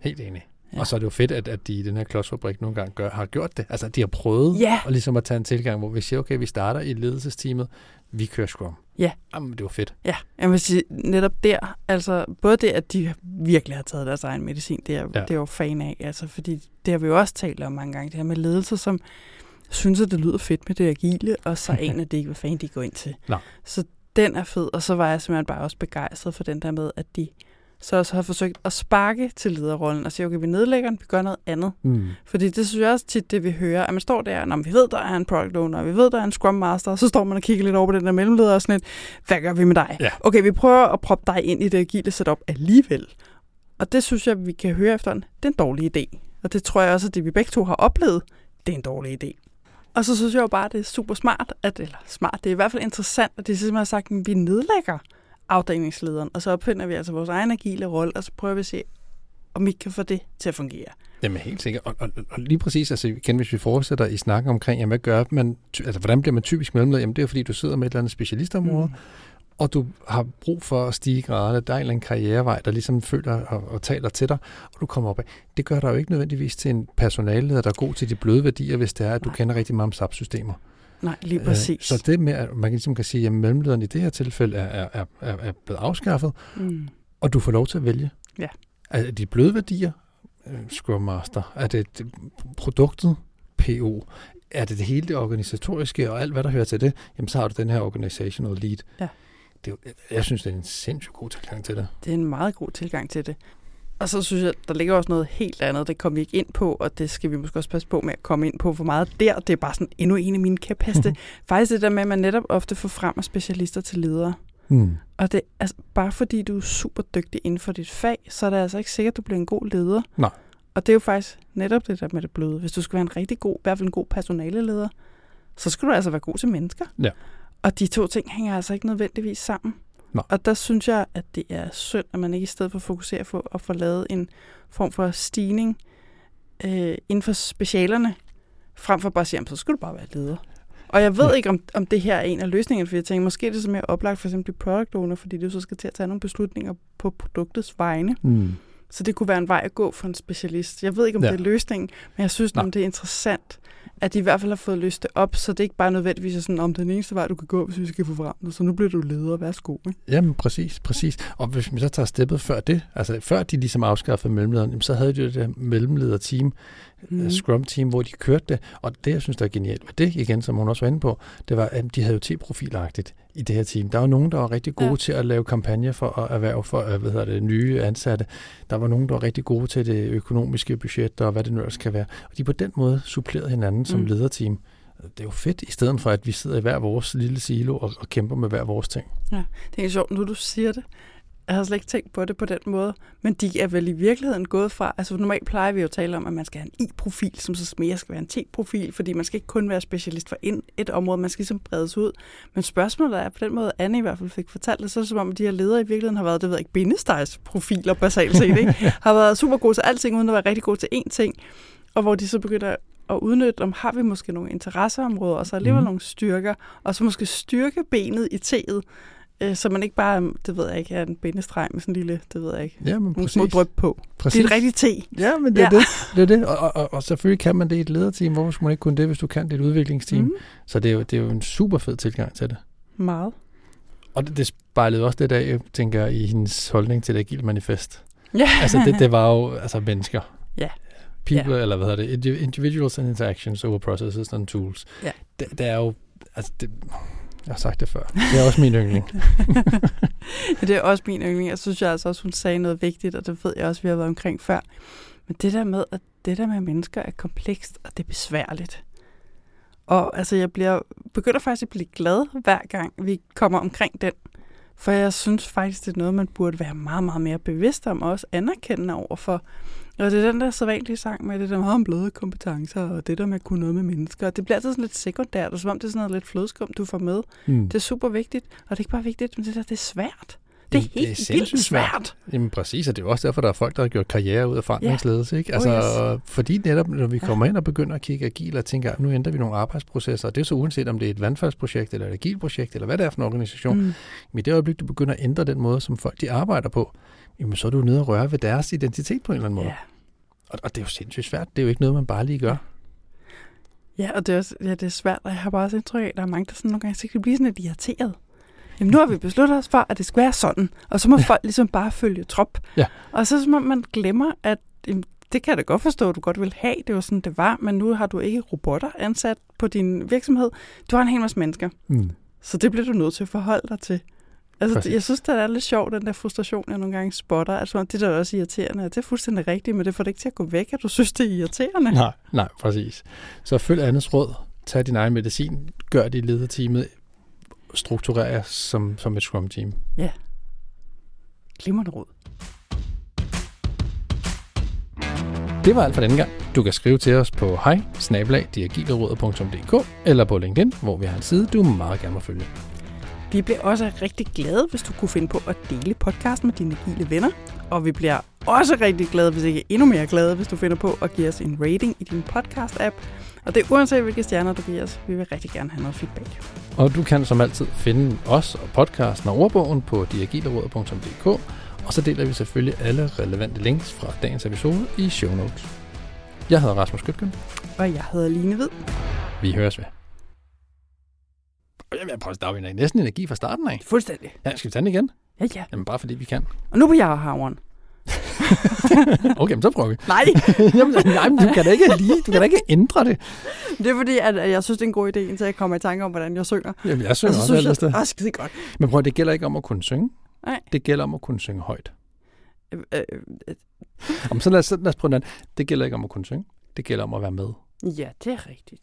Helt enig. Ja. Og så er det jo fedt, at, at de i den her klodsfabrik nogle gange gør, har gjort det. Altså, de har prøvet ja. at, ligesom at tage en tilgang, hvor vi siger, okay, vi starter i ledelsesteamet, vi kører Scrum. Ja. Jamen, det var fedt. Ja, jeg vil sige, netop der, altså både det, at de virkelig har taget deres egen medicin, det er, ja. det er jo fan af, altså, fordi det har vi jo også talt om mange gange, det her med ledelse, som synes, at det lyder fedt med det agile, og så [laughs] aner det ikke, hvad fanden de går ind til. Nej. Så den er fed, og så var jeg simpelthen bare også begejstret for den der med, at de så også har forsøgt at sparke til lederrollen og sige, okay, vi nedlægger den, vi gør noget andet. Mm. Fordi det synes jeg også tit, det vi hører, at man står der, når vi ved, der er en product owner, og vi ved, der er en scrum master, og så står man og kigger lidt over på den der mellemleder og sådan lidt, hvad gør vi med dig? Ja. Okay, vi prøver at proppe dig ind i det agile setup alligevel. Og det synes jeg, vi kan høre efter, det er en dårlig idé. Og det tror jeg også, at det vi begge to har oplevet, det er en dårlig idé. Og så synes jeg jo bare, at det er super smart, at, eller smart, det er i hvert fald interessant, at de simpelthen har sagt, at vi nedlægger afdelingslederen, og så opfinder vi altså vores egen agile rolle, og så prøver vi at se, om vi kan få det til at fungere. Jamen helt sikkert. Og, og, og lige præcis, altså igen, hvis vi fortsætter i snakken omkring, jamen, hvad gør man, altså, hvordan bliver man typisk mellemleder? Jamen det er fordi, du sidder med et eller andet specialistområde, mm. og du har brug for at stige grader. Der er en eller anden karrierevej, der ligesom føler og, og taler til dig, og du kommer op af. Det gør dig jo ikke nødvendigvis til en personaleleder, der er god til de bløde værdier, hvis det er, at du Nej. kender rigtig meget om SAP-systemer. Nej, lige øh, præcis. så det med, at man ligesom kan sige, at mellemlederen i det her tilfælde er, er, er, er blevet afskaffet, mm. og du får lov til at vælge. Ja. Er de bløde værdier, øh, Scrum Master? Er det, det produktet, PO? Er det det hele det organisatoriske og alt, hvad der hører til det? Jamen, så har du den her organizational lead. Ja. Det, jeg synes, det er en sindssygt god tilgang til det. Det er en meget god tilgang til det. Og så synes jeg, der ligger også noget helt andet, det kommer vi ikke ind på, og det skal vi måske også passe på med at komme ind på for meget der. Det er bare sådan endnu en af mine kæpheste. Faktisk det der med, at man netop ofte får frem af specialister til ledere. Mm. Og det altså, bare fordi du er super dygtig inden for dit fag, så er det altså ikke sikkert, at du bliver en god leder. Nej. Og det er jo faktisk netop det der med det bløde. Hvis du skal være en rigtig god, i hvert fald en god personaleleder, så skal du altså være god til mennesker. Ja. Og de to ting hænger altså ikke nødvendigvis sammen. Nej. Og der synes jeg, at det er synd, at man ikke i stedet for fokuserer på at få lavet en form for stigning øh, inden for specialerne, frem for bare at sige, så skal du bare være leder. Og jeg ved ja. ikke, om, om det her er en af løsningerne, for jeg tænker, måske er det så mere oplagt for eksempel product owner, fordi du så skal til at tage nogle beslutninger på produktets vegne. Mm. Så det kunne være en vej at gå for en specialist. Jeg ved ikke, om ja. det er løsningen, men jeg synes, om det er interessant, at de i hvert fald har fået løst det op, så det ikke bare nødvendigvis er sådan, om den eneste vej, du kan gå, hvis vi skal få frem det. Så nu bliver du leder, værsgo. Ikke? Jamen, præcis, præcis. Og hvis vi så tager steppet før det, altså før de ligesom afskaffede mellemlederen, så havde de jo det der mellemleder-team, mm. Scrum-team, hvor de kørte det. Og det, jeg synes, der er genialt med det, igen, som hun også var inde på, det var, at de havde jo T-profilagtigt i det her team. Der var nogen, der var rigtig gode ja. til at lave kampagner for at erhverve for hvad hedder det, nye ansatte. Der var nogen, der var rigtig gode til det økonomiske budget og hvad det nu ellers kan være. Og de på den måde supplerede hinanden som mm. lederteam. Det er jo fedt, i stedet for, at vi sidder i hver vores lille silo og, og kæmper med hver vores ting. Ja, det er sjovt, nu du siger det. Jeg har slet ikke tænkt på det på den måde, men de er vel i virkeligheden gået fra, altså normalt plejer vi jo at tale om, at man skal have en I-profil, som så mere skal være en T-profil, fordi man skal ikke kun være specialist for et område, man skal ligesom bredes ud. Men spørgsmålet er på den måde, Anne i hvert fald fik fortalt det, så er det som om, at de her ledere i virkeligheden har været, det ved jeg ikke, bindestegsprofiler basalt set, ikke? [laughs] har været super gode til alting, uden at være rigtig gode til én ting, og hvor de så begynder at udnytte dem, har vi måske nogle interesseområder, og så alligevel mm. nogle styrker, og så måske styrke benet i teet, øh, så man ikke bare, det ved jeg ikke, er en bindestreg med sådan en lille, det ved jeg ikke, ja, men små drøb på. Præcis. Det er et rigtigt te. Ja, men det er ja. det. det, er det. Og, og, og, selvfølgelig kan man det i et lederteam. Hvorfor skulle man ikke kunne det, hvis du kan det i et udviklingsteam? Mm. Så det er, jo, det er jo en super fed tilgang til det. Meget. Og det, det spejlede også det der, tænker jeg, i hendes holdning til det agile manifest. Ja. altså det, det var jo altså mennesker. Ja. People, ja. eller hvad hedder det, individuals and interactions over processes and tools. Ja. Det, det er jo, altså det, jeg har sagt det før. Det er også min yndling. [laughs] det er også min yndling. Jeg synes jeg altså også, hun sagde noget vigtigt, og det ved jeg også, vi har været omkring før. Men det der med, at det der med mennesker er komplekst, og det er besværligt. Og altså, jeg bliver, begynder faktisk at blive glad, hver gang vi kommer omkring den. For jeg synes faktisk, det er noget, man burde være meget, meget mere bevidst om, og også anerkendende over for. Og det er den der sædvanlige sang med det der meget om bløde kompetencer, og det der med at kunne noget med mennesker. Det bliver altid sådan lidt sekundært, og som om det er sådan noget lidt flødeskum, du får med. Mm. Det er super vigtigt, og det er ikke bare vigtigt, men det der, det er svært. Det er helt det er vildt svært. Jamen præcis, og det er også derfor, der er folk, der har gjort karriere ud af forandringsledelse. Ikke? Altså, oh, yes. Fordi netop, når vi kommer ja. ind og begynder at kigge agil og tænker, nu ændrer vi nogle arbejdsprocesser, og det er så uanset, om det er et vandfaldsprojekt, eller et agil projekt, eller hvad det er for en organisation. Mm. Men i det øjeblik, du begynder at ændre den måde, som folk de arbejder på, jamen så er du nede og røre ved deres identitet på en eller anden måde. Yeah. Og, og det er jo sindssygt svært. Det er jo ikke noget, man bare lige gør. Ja, og det er, også, ja, det er svært, og jeg har bare også indtryk af, at der er mange, der sådan nogle gange kan blive sådan lidt irriteret. Jamen nu har vi besluttet os for, at det skal være sådan, og så må ja. folk ligesom bare følge trop. Ja. Og så som man glemmer, at jamen, det kan jeg da godt forstå, at du godt vil have, det var sådan, det var, men nu har du ikke robotter ansat på din virksomhed. Du har en hel masse mennesker. Mm. Så det bliver du nødt til at forholde dig til. Altså, Præcis. jeg synes, det er lidt sjovt, den der frustration, jeg nogle gange spotter. Altså, det der er også irriterende. Det er fuldstændig rigtigt, men det får det ikke til at gå væk, at du synes, det er irriterende. Nej, nej, præcis. Så følg andres råd. Tag din egen medicin. Gør det i lederteamet. Strukturer jer som, som et scrum team. Ja. Glimrende råd. Det var alt for denne gang. Du kan skrive til os på hej eller på LinkedIn, hvor vi har en side, du meget gerne må følge. Vi bliver også rigtig glade, hvis du kunne finde på at dele podcasten med dine agile venner. Og vi bliver også rigtig glade, hvis ikke endnu mere glade, hvis du finder på at give os en rating i din podcast-app. Og det er uanset, hvilke stjerner du giver os. Vi vil rigtig gerne have noget feedback. Og du kan som altid finde os og podcasten og ordbogen på diagileråd.dk. Og så deler vi selvfølgelig alle relevante links fra dagens episode i show notes. Jeg hedder Rasmus Skytgen. Og jeg hedder Line Hvid. Vi høres ved. Jamen, prøv, der er jo næsten energi fra starten af. Fuldstændig. Ja, skal vi tage den igen? Ja, ja. Jamen, bare fordi vi kan. Og nu på jeg havren. [laughs] okay, men så prøver vi. Nej. [laughs] Jamen, nej, men du kan da ikke lige, du kan da ikke ændre det. Det er fordi, at jeg synes, det er en god idé, indtil jeg kommer i tanke om, hvordan jeg synger. Jamen, jeg synger også synes jeg, det. skide godt. Men prøv, det gælder ikke om at kunne synge. Nej. Det gælder om at kunne synge højt. Øh, øh, øh. Jamen, så lad os, lad os prøve den. Det gælder ikke om at kunne synge. Det gælder om at være med. Ja, det er rigtigt.